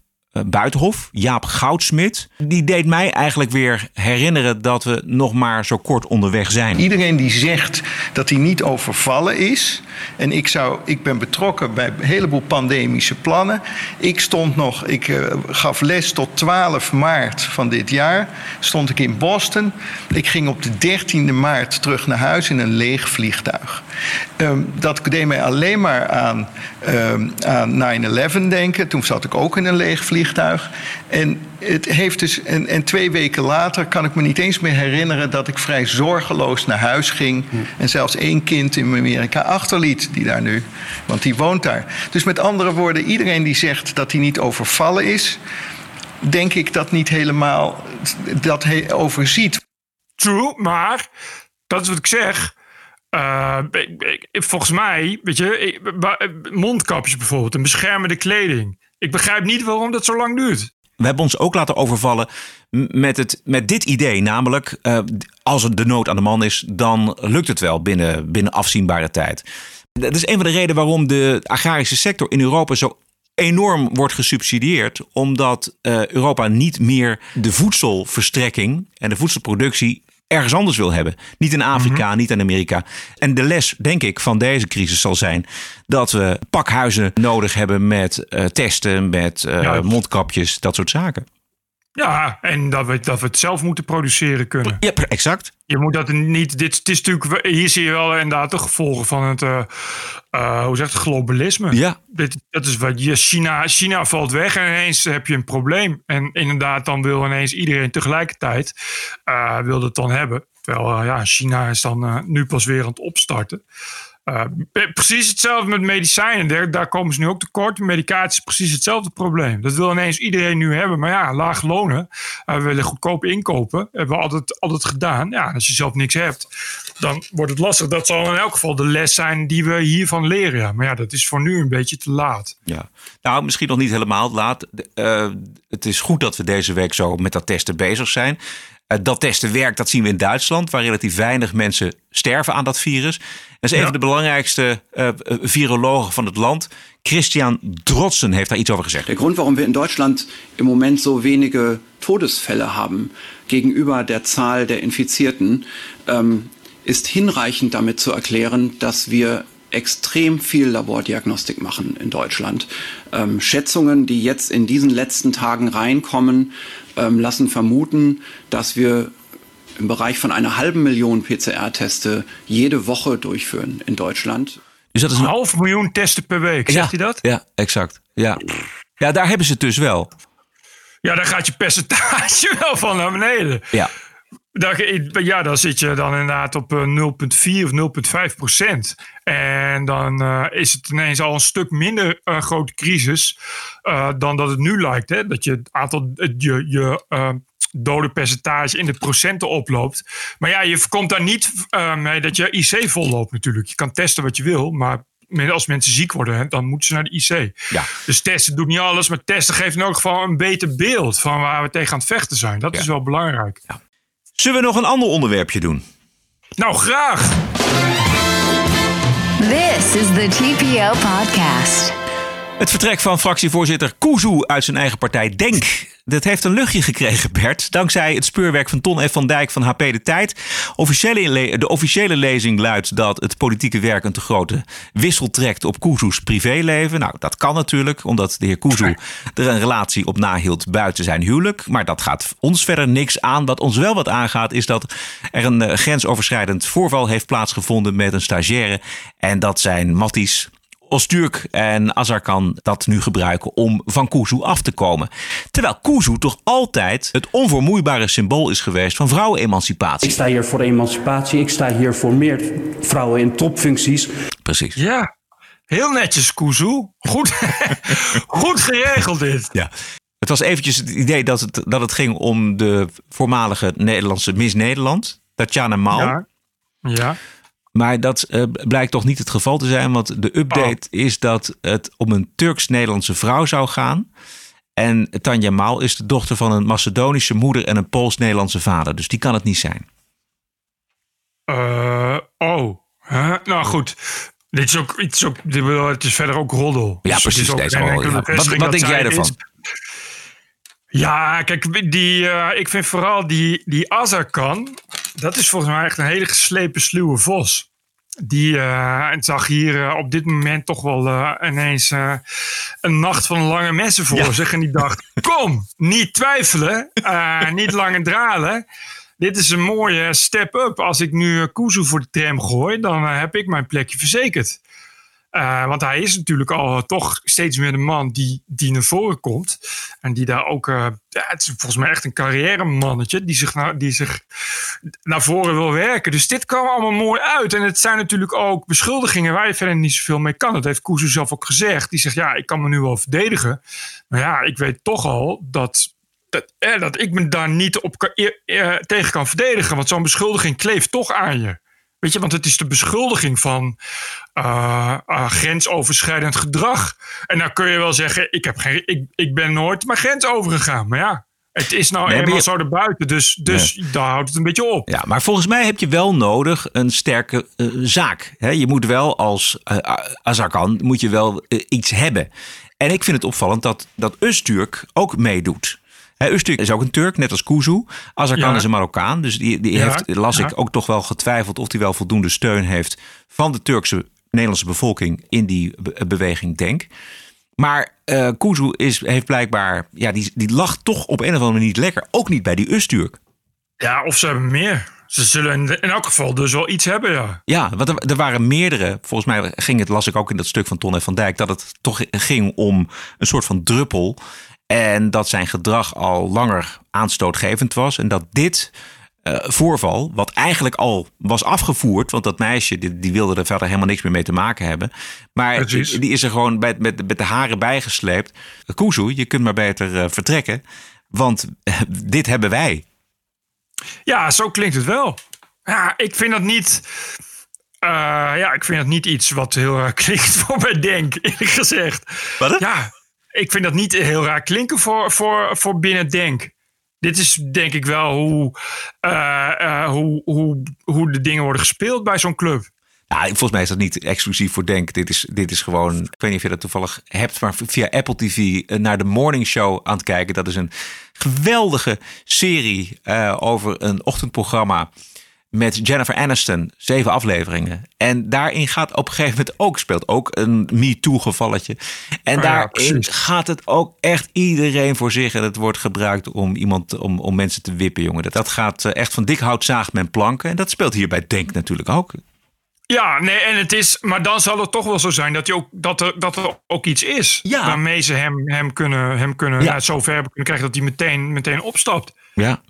S2: Buitenhof, Jaap Goudsmit. Die deed mij eigenlijk weer herinneren dat we nog maar zo kort onderweg zijn.
S16: Iedereen die zegt dat hij niet overvallen is. En ik, zou, ik ben betrokken bij een heleboel pandemische plannen. Ik stond nog, ik uh, gaf les tot 12 maart van dit jaar. Stond ik in Boston. Ik ging op de 13e maart terug naar huis in een leeg vliegtuig. Um, dat deed mij alleen maar aan, um, aan 9-11 denken. Toen zat ik ook in een leeg vliegtuig. En, het heeft dus, en, twee weken later kan ik me niet eens meer herinneren dat ik vrij zorgeloos naar huis ging. En zelfs één kind in Amerika achterliet, die daar nu, want die woont daar. Dus met andere woorden, iedereen die zegt dat hij niet overvallen is, denk ik dat niet helemaal dat hij overziet.
S1: True, maar dat is wat ik zeg. Uh, volgens mij, weet je, mondkapjes bijvoorbeeld en beschermende kleding. Ik begrijp niet waarom dat zo lang duurt.
S2: We hebben ons ook laten overvallen met, het, met dit idee. Namelijk, uh, als er de nood aan de man is, dan lukt het wel binnen, binnen afzienbare tijd. Dat is een van de redenen waarom de agrarische sector in Europa zo enorm wordt gesubsidieerd. Omdat uh, Europa niet meer de voedselverstrekking en de voedselproductie ergens anders wil hebben. Niet in Afrika, mhm. niet in Amerika. En de les, denk ik, van deze crisis zal zijn dat we pakhuizen nodig hebben met uh, testen, met uh, mondkapjes, dat soort zaken.
S1: Ja, en dat we, dat we het zelf moeten produceren kunnen.
S2: Ja, exact.
S1: Je moet dat niet. Dit, het is natuurlijk, hier zie je wel inderdaad de gevolgen van het. Uh, uh, hoe zegt het, globalisme.
S2: Ja.
S1: Dit, dat is wat je. China, China valt weg en ineens heb je een probleem. En inderdaad, dan wil ineens iedereen tegelijkertijd. Uh, wil het dan hebben. Terwijl ja, China is dan nu pas weer aan het opstarten. Uh, precies hetzelfde met medicijnen. Daar, daar, komen ze nu ook tekort. Medicatie is precies hetzelfde probleem. Dat wil ineens iedereen nu hebben. Maar ja, laag lonen. Uh, we willen goedkoop inkopen. Hebben we altijd, altijd gedaan. Ja, als je zelf niks hebt, dan wordt het lastig. Dat zal in elk geval de les zijn die we hiervan leren. Ja. Maar ja, dat is voor nu een beetje te laat.
S2: Ja, nou misschien nog niet helemaal laat. Uh, het is goed dat we deze week zo met dat testen bezig zijn. Dat testen werkt, dat zien we in Duitsland, waar relatief weinig mensen sterven aan dat virus. Dat is een van de belangrijkste uh, virologen van het land. Christian Drotzen heeft daar iets over gezegd.
S17: Der Grund, warum wir in Deutschland im Moment so wenige Todesfälle haben gegenüber der Zahl der Infizierten, ähm, ist hinreichend damit zu erklären, dass wir extrem viel Labordiagnostik machen in Deutschland. Ähm, Schätzungen, die jetzt in diesen letzten Tagen reinkommen, ähm, lassen vermuten, dass wir im Bereich von einer halben Million PCR-Testen jede Woche durchführen in Deutschland.
S1: Dus dat is een half miljoen testen per week, zegt
S2: ja,
S1: hij dat?
S2: Ja, exact. Ja. ja, daar hebben ze het dus wel.
S1: Ja, daar gaat je percentage wel van naar beneden.
S2: Ja.
S1: Ja, dan zit je dan inderdaad op 0,4 of 0,5 procent. En dan uh, is het ineens al een stuk minder uh, grote crisis uh, dan dat het nu lijkt. Hè? Dat je het aantal, je, je dodenpercentage in de procenten oploopt. Maar ja, je komt daar niet mee dat je IC volloopt natuurlijk. Je kan testen wat je wil, maar als mensen ziek worden, dan moeten ze naar de IC.
S2: Ja.
S1: Dus testen doet niet alles, maar testen geeft in elk geval een beter beeld van waar we tegen aan het vechten zijn. Dat is wel belangrijk.
S2: Ja. Zullen we nog een ander onderwerpje doen?
S1: Nou, graag.
S3: This is the TPO podcast.
S2: Het vertrek van fractievoorzitter Kuzu uit zijn eigen partij Denk. Dat heeft een luchtje gekregen, Bert. Dankzij het speurwerk van Ton F. van Dijk van HP De Tijd. Officiële de officiële lezing luidt dat het politieke werk een te grote wissel trekt op Kuzu's privéleven. Nou, dat kan natuurlijk, omdat de heer Kuzu er een relatie op nahield buiten zijn huwelijk. Maar dat gaat ons verder niks aan. Wat ons wel wat aangaat, is dat er een eh, grensoverschrijdend voorval heeft plaatsgevonden met een stagiaire. En dat zijn Matties Osturk en Azarkan dat nu gebruiken om van Kuzu af te komen. Terwijl Kuzu toch altijd het onvermoeibare symbool is geweest van vrouwenemancipatie.
S5: Ik sta hier voor emancipatie, ik sta hier voor meer vrouwen in topfuncties.
S2: Precies.
S1: Ja, heel netjes Kuzu. Goed, goed geregeld dit.
S2: Ja. Het was eventjes het idee dat het, dat het ging om de voormalige Nederlandse Miss Nederland, Tatjana Maal.
S1: Ja. ja.
S2: Maar dat uh, blijkt toch niet het geval te zijn. Want de update oh. is dat het om een Turks-Nederlandse vrouw zou gaan. En Tanja Maal is de dochter van een Macedonische moeder en een Pools-Nederlandse vader. Dus die kan het niet zijn.
S1: Uh, oh, huh? nou goed. Dit is ook iets op. Het is verder ook roddel.
S2: Ja, precies.
S1: Dus
S2: deze roddel. Ja. Wat, wat denk jij ervan?
S1: Ja, kijk, die, uh, ik vind vooral die, die Azarkan. Dat is volgens mij echt een hele geslepen sluwe vos. Die uh, zag hier uh, op dit moment toch wel uh, ineens een nacht van lange messen voor ja. zich. En die dacht: Kom, niet twijfelen, niet langer dralen. Dit is een mooie step-up. Als ik nu Kuzu voor de tram gooi, dan heb ik mijn plekje verzekerd. Want hij is natuurlijk al toch steeds meer de man die, die naar voren komt. En die daar ook. Ja, het is volgens mij echt een carrière mannetje. Die zich, naar, die zich naar voren wil werken. Dus dit kwam allemaal mooi uit. En het zijn natuurlijk ook beschuldigingen waar je verder niet zoveel mee kan. Dat heeft Kuzu zelf ook gezegd. Die zegt: Ja, ik kan me nu wel verdedigen. Maar ja, ik weet toch al dat. Dat, eh, dat ik me daar niet op kan, eh, tegen kan verdedigen. Want zo'n beschuldiging kleeft toch aan je. Weet je, want het is de beschuldiging van uh, uh, grensoverschrijdend gedrag. En dan kun je wel zeggen, ik, heb geen, ik, ik ben nooit mijn grens overgegaan. Maar ja, het is nou nee, eenmaal je... zo erbuiten, dus, dus ja. daar houdt het een beetje op.
S2: Ja, maar volgens mij heb je wel nodig een sterke uh, zaak. He, je moet wel als uh, Azarkan moet je wel uh, iets hebben. En ik vind het opvallend dat, dat Usturk ook meedoet. He, Usturk is ook een Turk, net als Kuzu. Azarkan ja. is een Marokkaan. Dus die, die ja. heeft, las ik, ook toch wel getwijfeld of hij wel voldoende steun heeft van de Turkse Nederlandse bevolking in die be beweging Denk. Maar uh, Kuzu is, heeft blijkbaar, ja, die, die lag toch op een of andere manier niet lekker. Ook niet bij die Usturk.
S1: Ja, of ze hebben meer. Ze zullen in, elk geval dus wel iets hebben, ja.
S2: Ja, want er, er, waren meerdere. Volgens mij ging het, las ik ook in dat stuk van Ton en van Dijk, dat het toch ging om een soort van druppel. En dat zijn gedrag al langer aanstootgevend was. En dat dit uh, voorval, wat eigenlijk al was afgevoerd, want dat meisje die, die, wilde er verder helemaal niks meer mee te maken hebben. Maar die, die, is er gewoon met, met, met de haren bijgesleept. Kuzu, je kunt maar beter uh, vertrekken, want uh, dit hebben wij.
S1: Ja, zo klinkt het wel. Ja, ik vind dat niet. Uh, ja, ik vind dat niet iets wat heel raar klinkt voor mij denk, eerlijk gezegd.
S2: Wat?
S1: Ja, ik vind dat niet heel raar klinken voor, voor, voor binnen denk. Dit is denk ik wel hoe, uh, uh, hoe, hoe, hoe de dingen worden gespeeld bij zo'n club.
S2: Ja, volgens mij is dat niet exclusief voor Denk. Dit is, dit is gewoon, ik weet niet of je dat toevallig hebt, maar via Apple TV naar de Morning Show aan het kijken. Dat is een geweldige serie over een ochtendprogramma met Jennifer Aniston. Zeven afleveringen. En daarin gaat op een gegeven moment ook, speelt ook een MeToo-gevalletje. En oh daarin gaat het ook echt iedereen voor zich. En het wordt gebruikt om iemand, om, om mensen te wippen, jongen. Dat, dat gaat echt van dik hout zaagt men planken. En dat speelt hier bij Denk natuurlijk ook.
S1: Ja, nee, en het is, maar dan zal het toch wel zo zijn dat, hij ook, dat, er, dat er ook iets is.
S2: Ja.
S1: Waarmee ze hem, hem kunnen, hem kunnen ja. zover hebben kunnen krijgen dat hij meteen, meteen opstapt.
S2: Ja.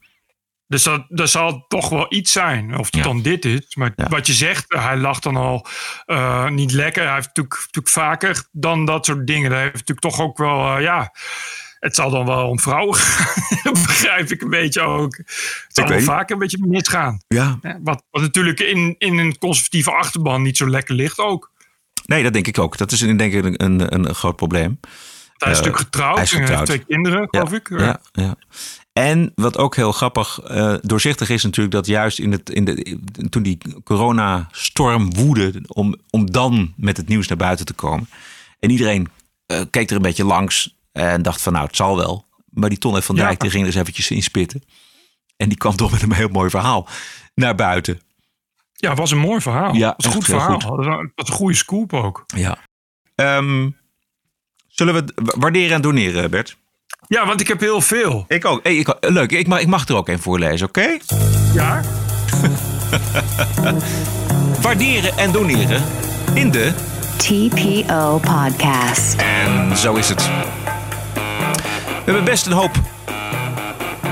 S1: Dus dat, dat zal toch wel iets zijn. Of het dan dit is. Maar wat je zegt, hij lag dan al uh, niet lekker. Hij heeft natuurlijk, natuurlijk vaker dan dat soort dingen. Hij heeft natuurlijk toch ook wel, uh, ja het zal dan wel om vrouwen gaan. begrijp ik een beetje ook. Het zal wel vaak een beetje misgaan.
S2: Ja.
S1: Wat, wat natuurlijk in, in een conservatieve achterban niet zo lekker ligt ook.
S2: Nee, dat denk ik ook. Dat is denk ik een, een, een groot probleem.
S1: Hij is natuurlijk getrouwd. Hij is getrouwd. En heeft twee kinderen, geloof ik.
S2: Ja, ja. En wat ook heel grappig, uh, doorzichtig is natuurlijk dat juist in het, in de, toen die coronastorm woedde, om, om dan met het nieuws naar buiten te komen. En iedereen uh, keek er een beetje langs en dacht van nou, het zal wel. Maar die Ton van Dijk, ja. die ging eens eventjes inspitten. En die kwam toch met een heel mooi verhaal naar buiten.
S1: Ja, het was een mooi verhaal. Ja, het was een goed verhaal. Goed. Het was een goede scoop ook.
S2: Ja. Um, zullen we waarderen en doneren, Bert?
S1: Ja, want ik heb heel veel.
S2: Ik ook. Hey, ik, leuk, ik mag, ik mag er ook een voorlezen, oké? Okay?
S1: Ja.
S2: waarderen en doneren in de
S3: TPO Podcast.
S2: En zo is het. We hebben best een hoop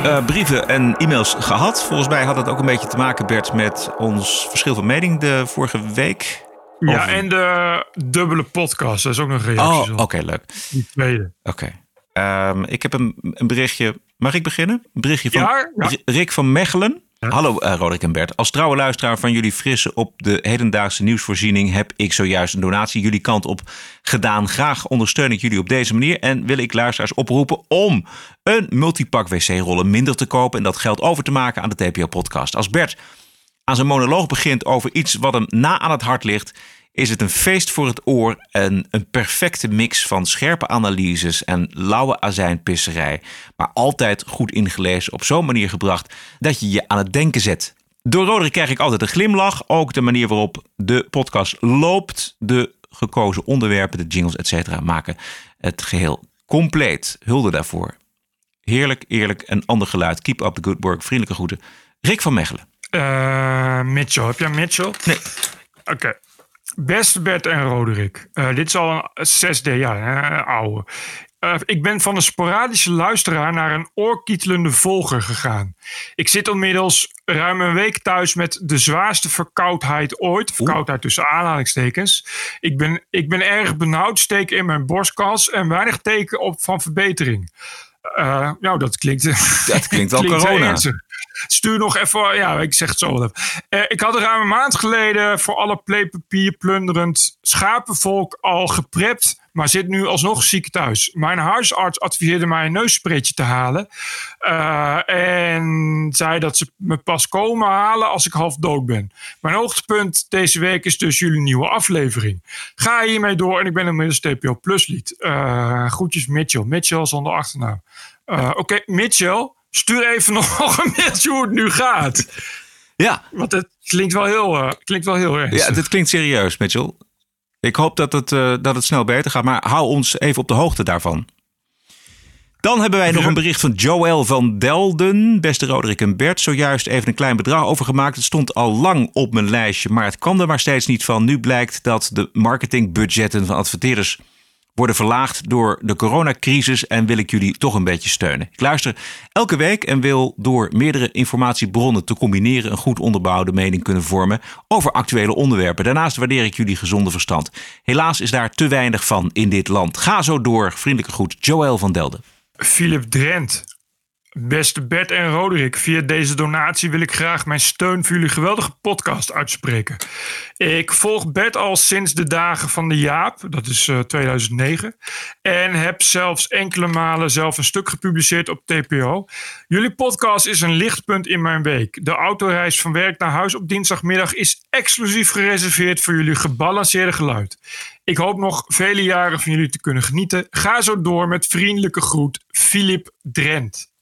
S2: uh, brieven en e-mails gehad. Volgens mij had het ook een beetje te maken, Bert, met ons verschil van mening de vorige week.
S1: Ja, of... en de dubbele podcast. Dat is ook nog een reactie.
S2: Oh, oké, leuk.
S1: Die tweede.
S2: Oké. Okay. Um, ik heb een, een, berichtje. Mag ik beginnen? Een berichtje van
S1: ja, ja.
S2: Rick van Mechelen. Hallo uh, Roderick en Bert. Als trouwe luisteraar van jullie frisse op de hedendaagse nieuwsvoorziening heb ik zojuist een donatie jullie kant op gedaan. Graag ondersteun ik jullie op deze manier en wil ik luisteraars oproepen om een multipak wc-rollen minder te kopen en dat geld over te maken aan de TPO-podcast. Als Bert aan zijn monoloog begint over iets wat hem na aan het hart ligt, is het een feest voor het oor en een perfecte mix van scherpe analyses en lauwe azijnpisserij, maar altijd goed ingelezen op zo'n manier gebracht dat je je aan het denken zet. Door Roderick krijg ik altijd een glimlach, ook de manier waarop de podcast loopt, de gekozen onderwerpen, de jingles, etc. maken het geheel compleet. Hulde daarvoor. Heerlijk, eerlijk en ander geluid. Keep up the good work. Vriendelijke groeten. Rick van Mechelen.
S1: Uh, Mitchell. Heb jij Mitchell?
S2: Nee.
S1: Oké. Okay. Beste Bert en Roderick. Uh, dit is al een zesde, ja, hè, oude. Uh, ik ben van een sporadische luisteraar naar een oorkietelende volger gegaan. Ik zit inmiddels ruim een week thuis met de zwaarste verkoudheid ooit. Verkoudheid tussen aanhalingstekens. Ik ben, ik ben erg benauwd, steek in mijn borstkas en weinig teken op van verbetering. Uh, nou, dat klinkt.
S2: Dat klinkt al klinkt corona.
S1: Stuur nog even. Ja, ik zeg het zo wel. Uh, ik had er ruim een maand geleden voor alle pleepapier plunderend schapenvolk al geprept. Maar zit nu alsnog ziek thuis. Mijn huisarts adviseerde mij een neusspretje te halen. Uh, en zei dat ze me pas komen halen als ik half dood ben. Mijn hoogtepunt deze week is dus jullie nieuwe aflevering. Ga hiermee door en ik ben inmiddels TPO Plus lied. Uh, groetjes Mitchell. Mitchell zonder achternaam. Oké, Mitchell stuur even nog een mailtje hoe het nu gaat.
S2: Ja.
S1: Want het klinkt wel heel, uh, klinkt wel heel erg.
S2: Ja, dit klinkt serieus, Mitchell. Ik hoop dat het, uh, dat het snel beter gaat, maar hou ons even op de hoogte daarvan. Dan hebben wij nog een bericht van Joël van Delden. Beste Roderick en Bert, zojuist even een klein bedrag overgemaakt. Het stond al lang op mijn lijstje, maar het kwam er maar steeds niet van. Nu blijkt dat de marketingbudgetten van adverteerders worden verlaagd door de coronacrisis en wil ik jullie toch een beetje steunen. Ik luister elke week en wil door meerdere informatiebronnen te combineren een goed onderbouwde mening kunnen vormen over actuele onderwerpen. Daarnaast waardeer ik jullie gezonde verstand. Helaas is daar te weinig van in dit land. Ga zo door. Vriendelijke groet, Joël van Delden.
S1: Philip Drent. Beste Bert en Roderick, via deze donatie wil ik graag mijn steun voor jullie geweldige podcast uitspreken. Ik volg Bert al sinds de dagen van de Jaap, dat is uh, 2009, en heb zelfs enkele malen zelf een stuk gepubliceerd op TPO. Jullie podcast is een lichtpunt in mijn week. De autoreis van werk naar huis op dinsdagmiddag is exclusief gereserveerd voor jullie gebalanceerde geluid. Ik hoop nog vele jaren van jullie te kunnen genieten. Ga zo door met vriendelijke groet, Filip Drent.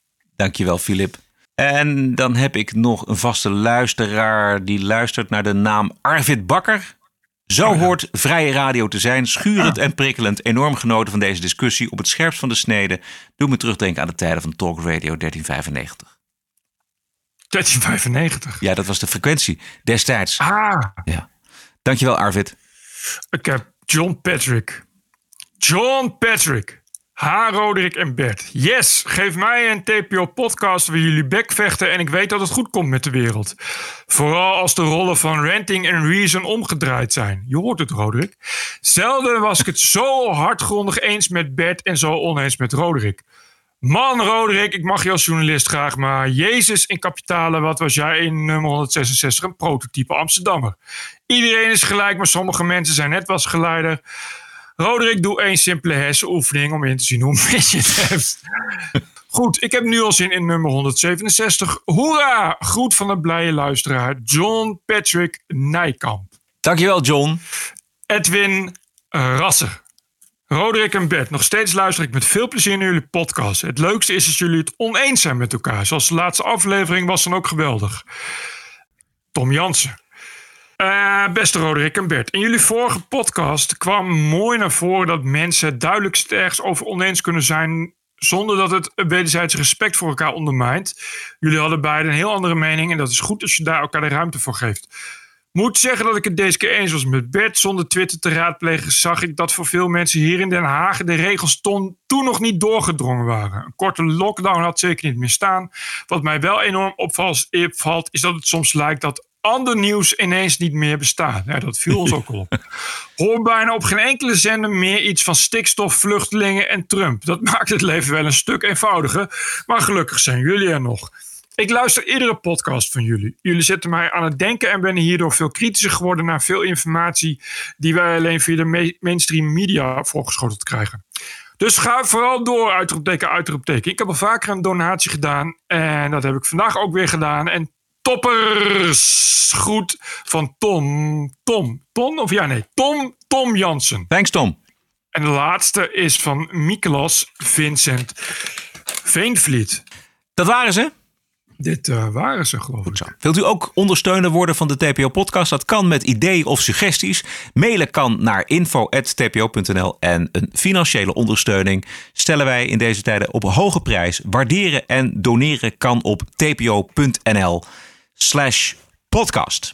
S2: Dankjewel, Filip. En dan heb ik nog een vaste luisteraar die luistert naar de naam Arvid Bakker. Zo hoort vrije radio te zijn. Schurend en prikkelend. Enorm genoten van deze discussie. Op het scherpst van de snede. Doe me terugdenken aan de tijden van Talk Radio 1395.
S1: 1395?
S2: Ja, dat was de frequentie destijds.
S1: Ah.
S2: Ja. Dankjewel, Arvid.
S1: Ik heb John Patrick. John Patrick. Ha, Roderick en Bert. Yes, geef mij een TPO-podcast waar jullie bekvechten en ik weet dat het goed komt met de wereld. Vooral als de rollen van Ranting en Reason omgedraaid zijn. Je hoort het, Roderick. Zelden was ik het zo hardgrondig eens met Bert en zo oneens met Roderick. Man, Roderick, ik mag je als journalist graag, maar Jezus in kapitalen, wat was jij in nummer 166? Een prototype Amsterdammer. Iedereen is gelijk, maar sommige mensen zijn net was geleider. Roderick, doe één simpele hersenoefening om in te zien hoe mis je het hebt. Goed, ik heb nu al zin in nummer 167. Hoera! Groet van de blije luisteraar John Patrick Nijkamp.
S2: Dankjewel, John.
S1: Edwin Rasser. Roderick en Bert, nog steeds luister ik met veel plezier naar jullie podcast. Het leukste is dat jullie het oneens zijn met elkaar. Zoals de laatste aflevering was dan ook geweldig. Tom Jansen. Uh, beste Roderick en Bert, in jullie vorige podcast kwam mooi naar voren dat mensen het duidelijkst ergens over oneens kunnen zijn zonder dat het wederzijds respect voor elkaar ondermijnt. Jullie hadden beiden een heel andere mening en dat is goed als je daar elkaar de ruimte voor geeft. Moet zeggen dat ik het deze keer eens was met Bert. Zonder Twitter te raadplegen zag ik dat voor veel mensen hier in Den Haag de regels toen, toen nog niet doorgedrongen waren. Een korte lockdown had zeker niet meer staan. Wat mij wel enorm opvalt, is dat het soms lijkt dat ander nieuws ineens niet meer bestaat. Ja, dat viel ons ook op. Hoor bijna op geen enkele zender meer iets van stikstof, vluchtelingen en Trump. Dat maakt het leven wel een stuk eenvoudiger. Maar gelukkig zijn jullie er nog. Ik luister iedere podcast van jullie. Jullie zetten mij aan het denken en ben hierdoor veel kritischer geworden naar veel informatie die wij alleen via de mainstream media voorgeschoteld krijgen. Dus ga vooral door, uitroepteken, uitroepteken. Ik heb al vaker een donatie gedaan en dat heb ik vandaag ook weer gedaan. En toppers groet van Tom, Tom, Tom of ja nee, Tom, Tom Jansen.
S2: Thanks Tom.
S1: En de laatste is van Miklas Vincent Veenvliet.
S2: Dat waren ze?
S1: Dit uh, waren ze, geloof ik.
S2: Wilt u ook ondersteuner worden van de TPO-podcast? Dat kan met ideeën of suggesties. Mailen kan naar info.tpo.nl. En een financiële ondersteuning stellen wij in deze tijden op hoge prijs. Waarderen en doneren kan op tpo.nl slash podcast.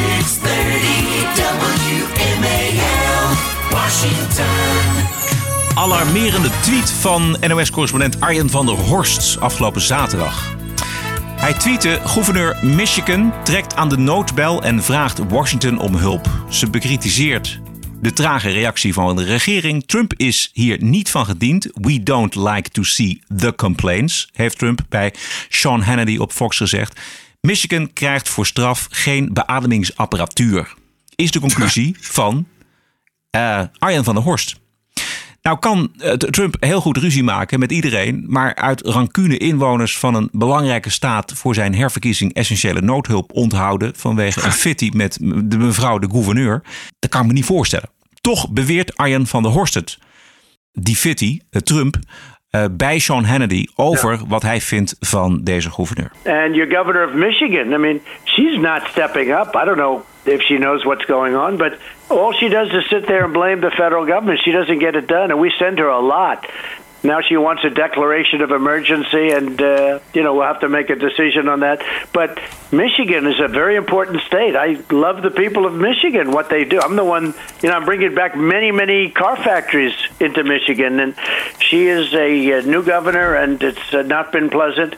S18: News 630 WMAL, Washington.
S2: Alarmerende tweet van NOS-correspondent Arjen van der Horst afgelopen zaterdag. Hij tweette: Gouverneur Michigan trekt aan de noodbel en vraagt Washington om hulp. Ze bekritiseert de trage reactie van de regering. Trump is hier niet van gediend. We don't like to see the complaints, heeft Trump bij Sean Hannity op Fox gezegd. Michigan krijgt voor straf geen beademingsapparatuur. Is de conclusie van uh, Arjen van der Horst. Nou kan uh, Trump heel goed ruzie maken met iedereen, maar uit rancune inwoners van een belangrijke staat voor zijn herverkiezing essentiële noodhulp onthouden vanwege een fitty met de mevrouw de gouverneur, dat kan ik me niet voorstellen. Toch beweert Arjen van der Horst het, die fitty, uh, Trump, uh, bij Sean Hannity over yeah. wat hij vindt van deze gouverneur.
S6: And your governor of Michigan, I mean, she's not stepping up. I don't know if she knows what's going on, but all she does is sit there and blame the federal government. She doesn't get it done, and we send her a lot. Now she wants a declaration of emergency, and uh, you know we'll have to make a decision on that. But Michigan is a very important state. I love the people of Michigan, what they do. I'm the one, you know, I'm bringing back many, many car factories into Michigan, and she is a, a new governor, and it's uh, not been pleasant.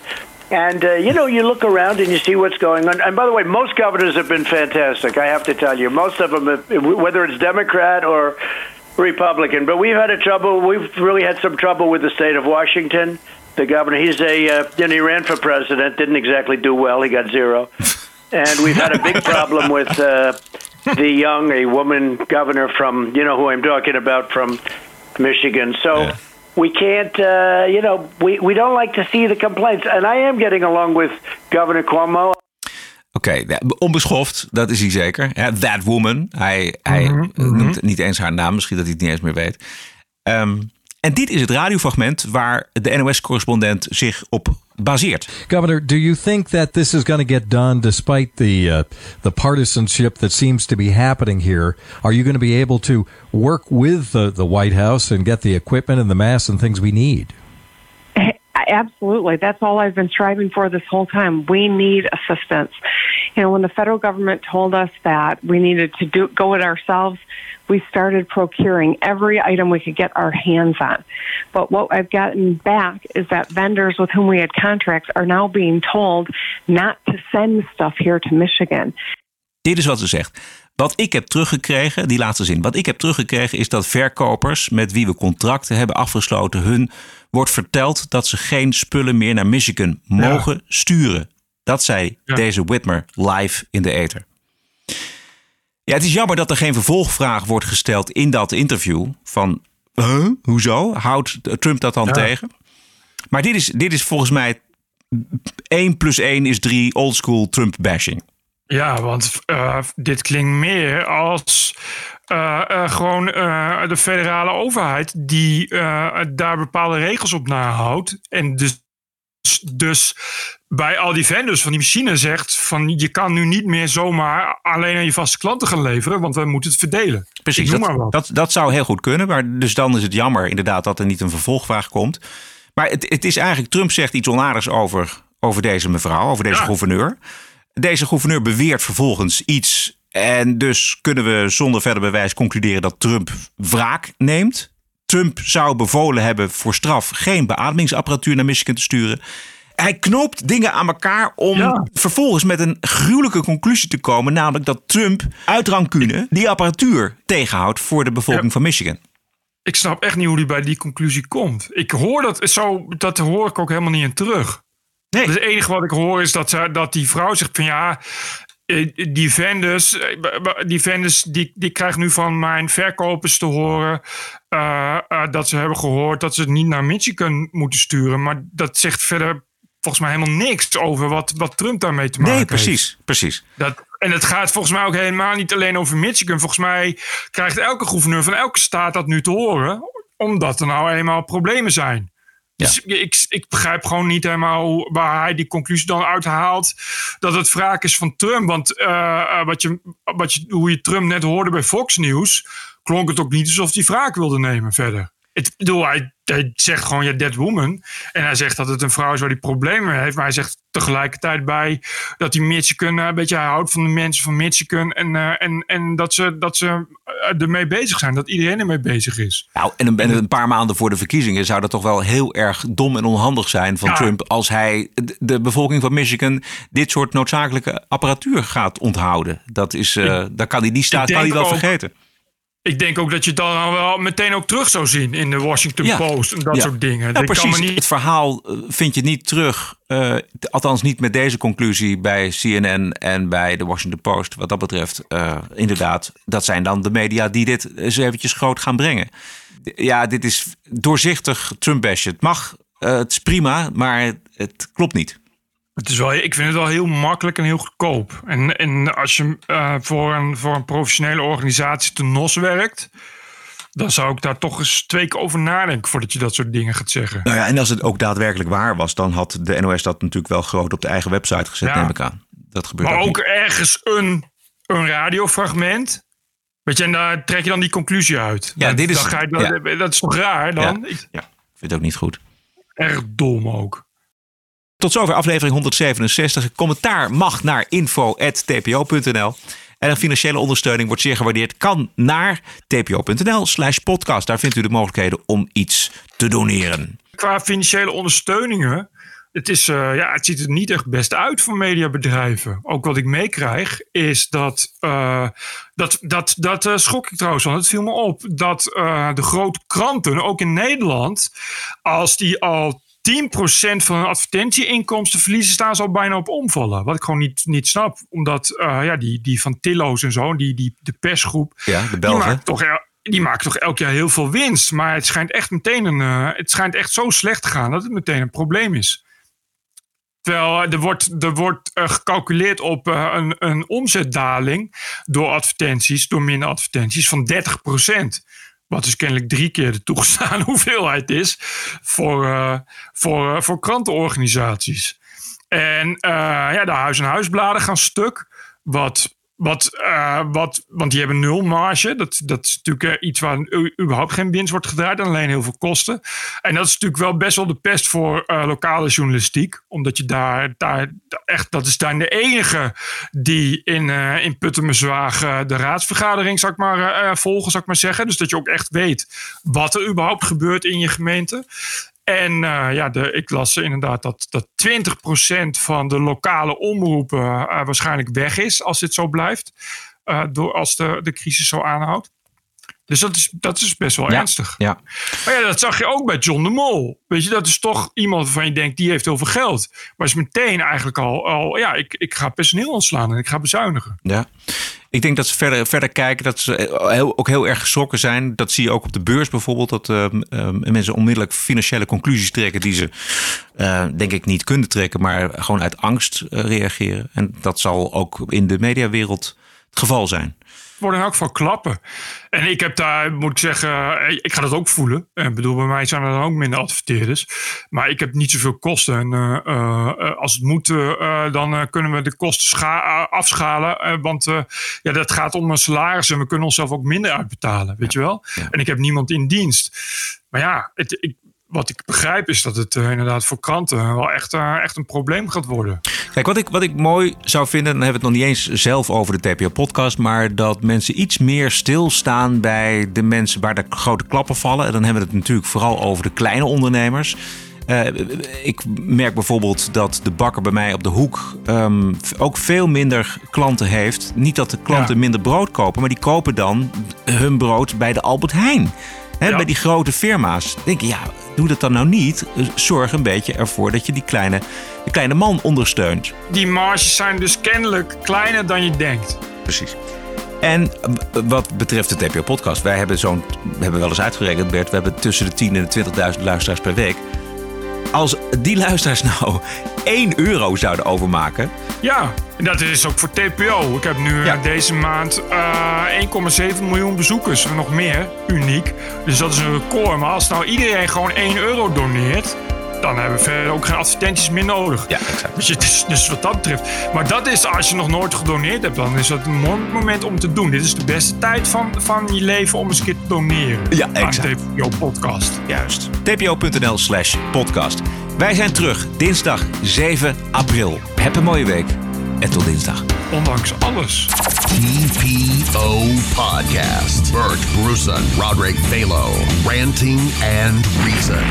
S6: And, uh, you know, you look around and you see what's going on. And by the way, most governors have been fantastic, I have to tell you. Most of them, have, whether it's Democrat or Republican. But we've had a trouble, we've really had some trouble with the state of Washington. The governor, he's a, uh, know, he ran for president, didn't exactly do well, he got zero. And we've had a big problem with uh, the young, a woman governor from, you know who I'm talking about, from Michigan. So. Yeah we can't, uh, you know, we, we don't like to see the complaints. And I am getting along with Governor Cuomo.
S2: Oké, okay, onbeschoft, dat is hij zeker. That woman. Hij, hij mm -hmm. noemt niet eens haar naam, misschien dat hij het niet eens meer weet. Um, En dit is het radiofragment waar de NOS-correspondent zich op baseert.
S19: Governor, do you think that this is going to get done despite the uh, the partisanship that seems to be happening here? Are you going to be able to work with the, the White House and get the equipment and the masks and things we need?
S20: Absolutely. That's all I've been striving for this whole time. We need assistance. You know, when the federal government told us that we needed to do go it ourselves, we started procuring every item we could get our hands on. But what I've gotten back is that vendors with whom we had contracts are now being told not to send stuff here to Michigan.
S2: Dit is wat ze zegt. Wat ik heb teruggekregen, die laatste zin. Wat ik heb teruggekregen is dat verkopers met wie we contracten hebben afgesloten, hun wordt verteld dat ze geen spullen meer naar Michigan mogen sturen. Dat zei deze Whitmer live in de ether. Ja, het is jammer dat er geen vervolgvraag wordt gesteld in dat interview. Van, huh? hoezo? Houdt Trump dat dan tegen? Maar dit is, dit is volgens mij 1 plus 1 is 3 oldschool Trump bashing.
S1: Ja, want uh, dit klinkt meer als uh, uh, gewoon de federale overheid die daar bepaalde regels op nahoudt. En dus, dus bij al die vendors van die machine zegt van je kan nu niet meer zomaar alleen aan je vaste klanten gaan leveren, want we moeten het verdelen.
S2: Precies, dat, dat, dat, zou heel goed kunnen. Maar dus dan is het jammer inderdaad dat er niet een vervolgvraag komt. Maar het, het is eigenlijk, Trump zegt iets onaardigs over, over deze mevrouw, over deze gouverneur. Deze gouverneur beweert vervolgens iets. En dus kunnen we zonder verder bewijs concluderen dat Trump wraak neemt. Trump zou bevolen hebben voor straf geen beademingsapparatuur naar Michigan te sturen. Hij knoopt dingen aan elkaar om vervolgens met een gruwelijke conclusie te komen. Namelijk dat Trump uit rancune die apparatuur tegenhoudt voor de bevolking van Michigan.
S1: Ik snap echt niet hoe hij bij die conclusie komt. Ik hoor dat, zo, dat hoor ik ook helemaal niet in terug. Nee. Dus het enige wat ik hoor is dat, ze, dat die vrouw zegt van ja, die vendors, eh, die, vendors die, die krijgen nu van mijn verkopers te horen uh, uh, dat ze hebben gehoord dat ze het niet naar Michigan moeten sturen. Maar dat zegt verder volgens mij helemaal niks over wat, wat Trump daarmee te maken
S2: heeft.
S1: Nee,
S2: precies, precies.
S1: Dat, en het gaat volgens mij ook helemaal niet alleen over Michigan. Volgens mij krijgt elke gouverneur van elke staat dat nu te horen, omdat er nou eenmaal problemen zijn. Dus ik, ik begrijp gewoon niet helemaal waar hij die conclusie dan uithaalt. Dat het wraak is van Trump. Want uh, wat je, wat je, hoe je Trump net hoorde bij Fox News. klonk het ook niet alsof hij wraak wilde nemen verder. Ik bedoel, hij, hij zegt gewoon ja, dead woman. En hij zegt dat het een vrouw is waar hij problemen heeft. Maar hij zegt tegelijkertijd bij dat hij Michigan een beetje houdt van de mensen van Michigan. En, uh, en, en dat ze, dat ze ermee bezig zijn. Dat iedereen ermee bezig is.
S2: Nou, en een, een, paar maanden voor de verkiezingen zou dat toch wel heel erg dom en onhandig zijn van Trump. Als hij de bevolking van Michigan dit soort noodzakelijke apparatuur gaat onthouden. Dat is, uh, daar kan hij die staat kan hij wel
S1: ook,
S2: vergeten.
S1: Ik denk ook dat je het dan wel meteen ook terug zou zien in de Washington
S2: Ja.
S1: Post en dat
S2: Ja.
S1: soort dingen.
S2: Ja,
S1: kan
S2: precies.
S1: me niet-
S2: Het verhaal eh, vind je niet terug. eh, althans, niet met deze conclusie bij CNN en bij de Washington Post. Wat dat betreft, eh, inderdaad, dat zijn dan de media die dit eens eventjes groot gaan brengen. Ja, dit is doorzichtig Trump-bash. Het mag, het is prima, maar het klopt niet.
S1: Het is wel, ik vind het wel heel makkelijk en heel goedkoop. En, en als je eh, voor, een, voor een professionele organisatie te NOS werkt, dan zou ik daar toch eens twee keer over nadenken voordat je dat soort dingen gaat zeggen.
S2: Nou ja, en als het ook daadwerkelijk waar was, dan had de NOS dat natuurlijk wel groot op de eigen website gezet,
S1: Ja.
S2: neem ik aan. Dat gebeurt
S1: Maar
S2: ook,
S1: ergens een, een radiofragment. Weet je, en daar trek je dan die conclusie uit.
S2: Ja,
S1: Dat-
S2: dit is-
S1: dan ga je, dat,
S2: ja.
S1: dat is toch raar dan?
S2: Ja. Ja, ik vind het ook niet goed.
S1: Erg dom ook.
S2: Tot zover aflevering 167. Commentaar mag naar info.tpo.nl. En een financiële ondersteuning wordt zeer gewaardeerd. Kan naar tpo.nl slash podcast. Daar vindt u de mogelijkheden om iets te doneren.
S1: Qua financiële ondersteuningen, het, is, eh, ja, het ziet er niet echt best uit voor mediabedrijven. Ook wat ik meekrijg, is dat, eh, dat, dat, dat eh, schrok ik trouwens van. Het viel me op dat de grote kranten, ook in Nederland, als die al 10% van hun advertentieinkomsten verliezen, staan ze al bijna op omvallen. Wat ik gewoon niet, niet snap. Omdat eh, ja, die, die van Tillo's en zo, die, die, de persgroep,
S2: Ja, de
S1: die
S2: Belgen.
S1: maakt toch die maakt toch elk jaar heel veel winst. Maar het schijnt echt meteen een. eh, het schijnt echt zo slecht te gaan dat het meteen een probleem is. Terwijl eh, er wordt, er wordt gecalculeerd op een, een omzetdaling door advertenties, door minder advertenties van 30%. Wat dus kennelijk drie keer de toegestane hoeveelheid is voor, uh, voor, uh, voor krantenorganisaties. En ja, de huis- en huisbladen gaan stuk. Wat wat, uh, wat, want die hebben nul marge. Dat, dat is natuurlijk iets waar überhaupt geen winst wordt gedraaid. En alleen heel veel kosten. En dat is natuurlijk wel best wel de pest voor uh, lokale journalistiek. Omdat je daar, daar echt, dat is daar de enige die in, in de raadsvergadering, zou ik maar volgen, zou ik maar zeggen. Dus dat je ook echt weet wat er überhaupt gebeurt in je gemeente. En uh, ja, de, ik las inderdaad dat, dat 20% van de lokale omroepen uh, waarschijnlijk weg is als dit zo blijft. Uh, door, als de, de crisis zo aanhoudt. Dus dat is, dat is best wel
S2: ja,
S1: ernstig.
S2: Ja.
S1: Maar ja, dat zag je ook bij John de Mol. Weet je, dat is toch iemand waarvan je denkt, die heeft heel veel geld. Maar is meteen eigenlijk al, al ja, ik, ik ga personeel ontslaan en ik ga bezuinigen.
S2: Ja. Ik denk dat ze verder, verder kijken, dat ze heel, ook heel erg geschrokken zijn. Dat zie je ook op de beurs bijvoorbeeld. Dat uh, uh, mensen onmiddellijk financiële conclusies trekken die ze uh, denk ik niet kunnen trekken, maar gewoon uit angst reageren. En dat zal ook in de mediawereld het geval zijn
S1: worden in elk geval klappen. En ik heb daar, moet ik zeggen, ik ga dat ook voelen. Ik bedoel, bij mij zijn er dan ook minder adverteerders. Maar ik heb niet zoveel kosten. En uh, uh, als het moet, uh, dan kunnen we de kosten afschalen. want ja, dat gaat om een salaris en we kunnen onszelf ook minder uitbetalen, weet je wel? Ja. En ik heb niemand in dienst. Maar ja, het, ik, wat ik begrijp is dat het uh, inderdaad voor kranten wel echt, uh, echt een probleem gaat worden.
S2: Kijk, wat ik, wat ik mooi zou vinden, dan hebben we het nog niet eens zelf over de TPO-podcast, maar dat mensen iets meer stilstaan bij de mensen waar de grote klappen vallen. En dan hebben we het natuurlijk vooral over de kleine ondernemers. Uh, ik merk bijvoorbeeld dat de bakker bij mij op de hoek um, ook veel minder klanten heeft. Niet dat de klanten ja. minder brood kopen, maar die kopen dan hun brood bij de Albert Heijn. He, ja. Bij die grote firma's. Denk je, ja, doe dat dan nou niet. Zorg een beetje ervoor dat je die kleine, de kleine man ondersteunt.
S1: Die marges zijn dus kennelijk kleiner dan je denkt.
S2: Precies. En wat betreft de TPO-podcast, wij hebben zo'n, we hebben wel eens uitgerekend, Bert, we hebben tussen de 10 en de 20.000 luisteraars per week. Als die luisteraars nou 1 euro zouden overmaken.
S1: Ja, dat is ook voor TPO. Ik heb nu ja. deze maand uh, 1,7 miljoen bezoekers. Nog meer. Uniek. Dus dat is een record. Maar als nou iedereen gewoon 1 euro doneert dan hebben we verder ook geen advertenties meer nodig.
S2: Ja, exact.
S1: Dus, dus, dus, wat dat betreft. Maar dat is, als je nog nooit gedoneerd hebt, dan is dat een mooi moment om te doen. Dit is de beste tijd van, van je leven om eens een keer te doneren.
S2: Ja, exact.
S1: Aan TPO Podcast.
S2: Juist. tpo.nl slash podcast. Wij zijn terug dinsdag 7 april. Heb een mooie week en tot dinsdag.
S1: Ondanks alles.
S21: TPO Podcast. Bert Brussen, Roderick Balo. Ranting and Reason.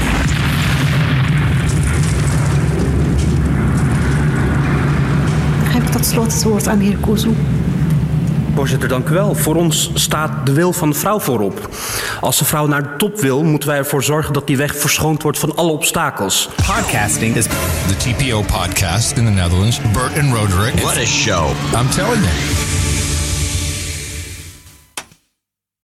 S22: Geef ik dat slotwoord aan de heer Kuzu.
S5: Voorzitter, dank u wel. Voor ons staat de wil van de vrouw voorop. Als de vrouw naar de top wil, moeten wij ervoor zorgen dat die weg verschoond wordt van alle obstakels.
S23: Podcasting is the TPO podcast in the Netherlands. Bert and Roderick.
S21: What a show.
S23: I'm telling you.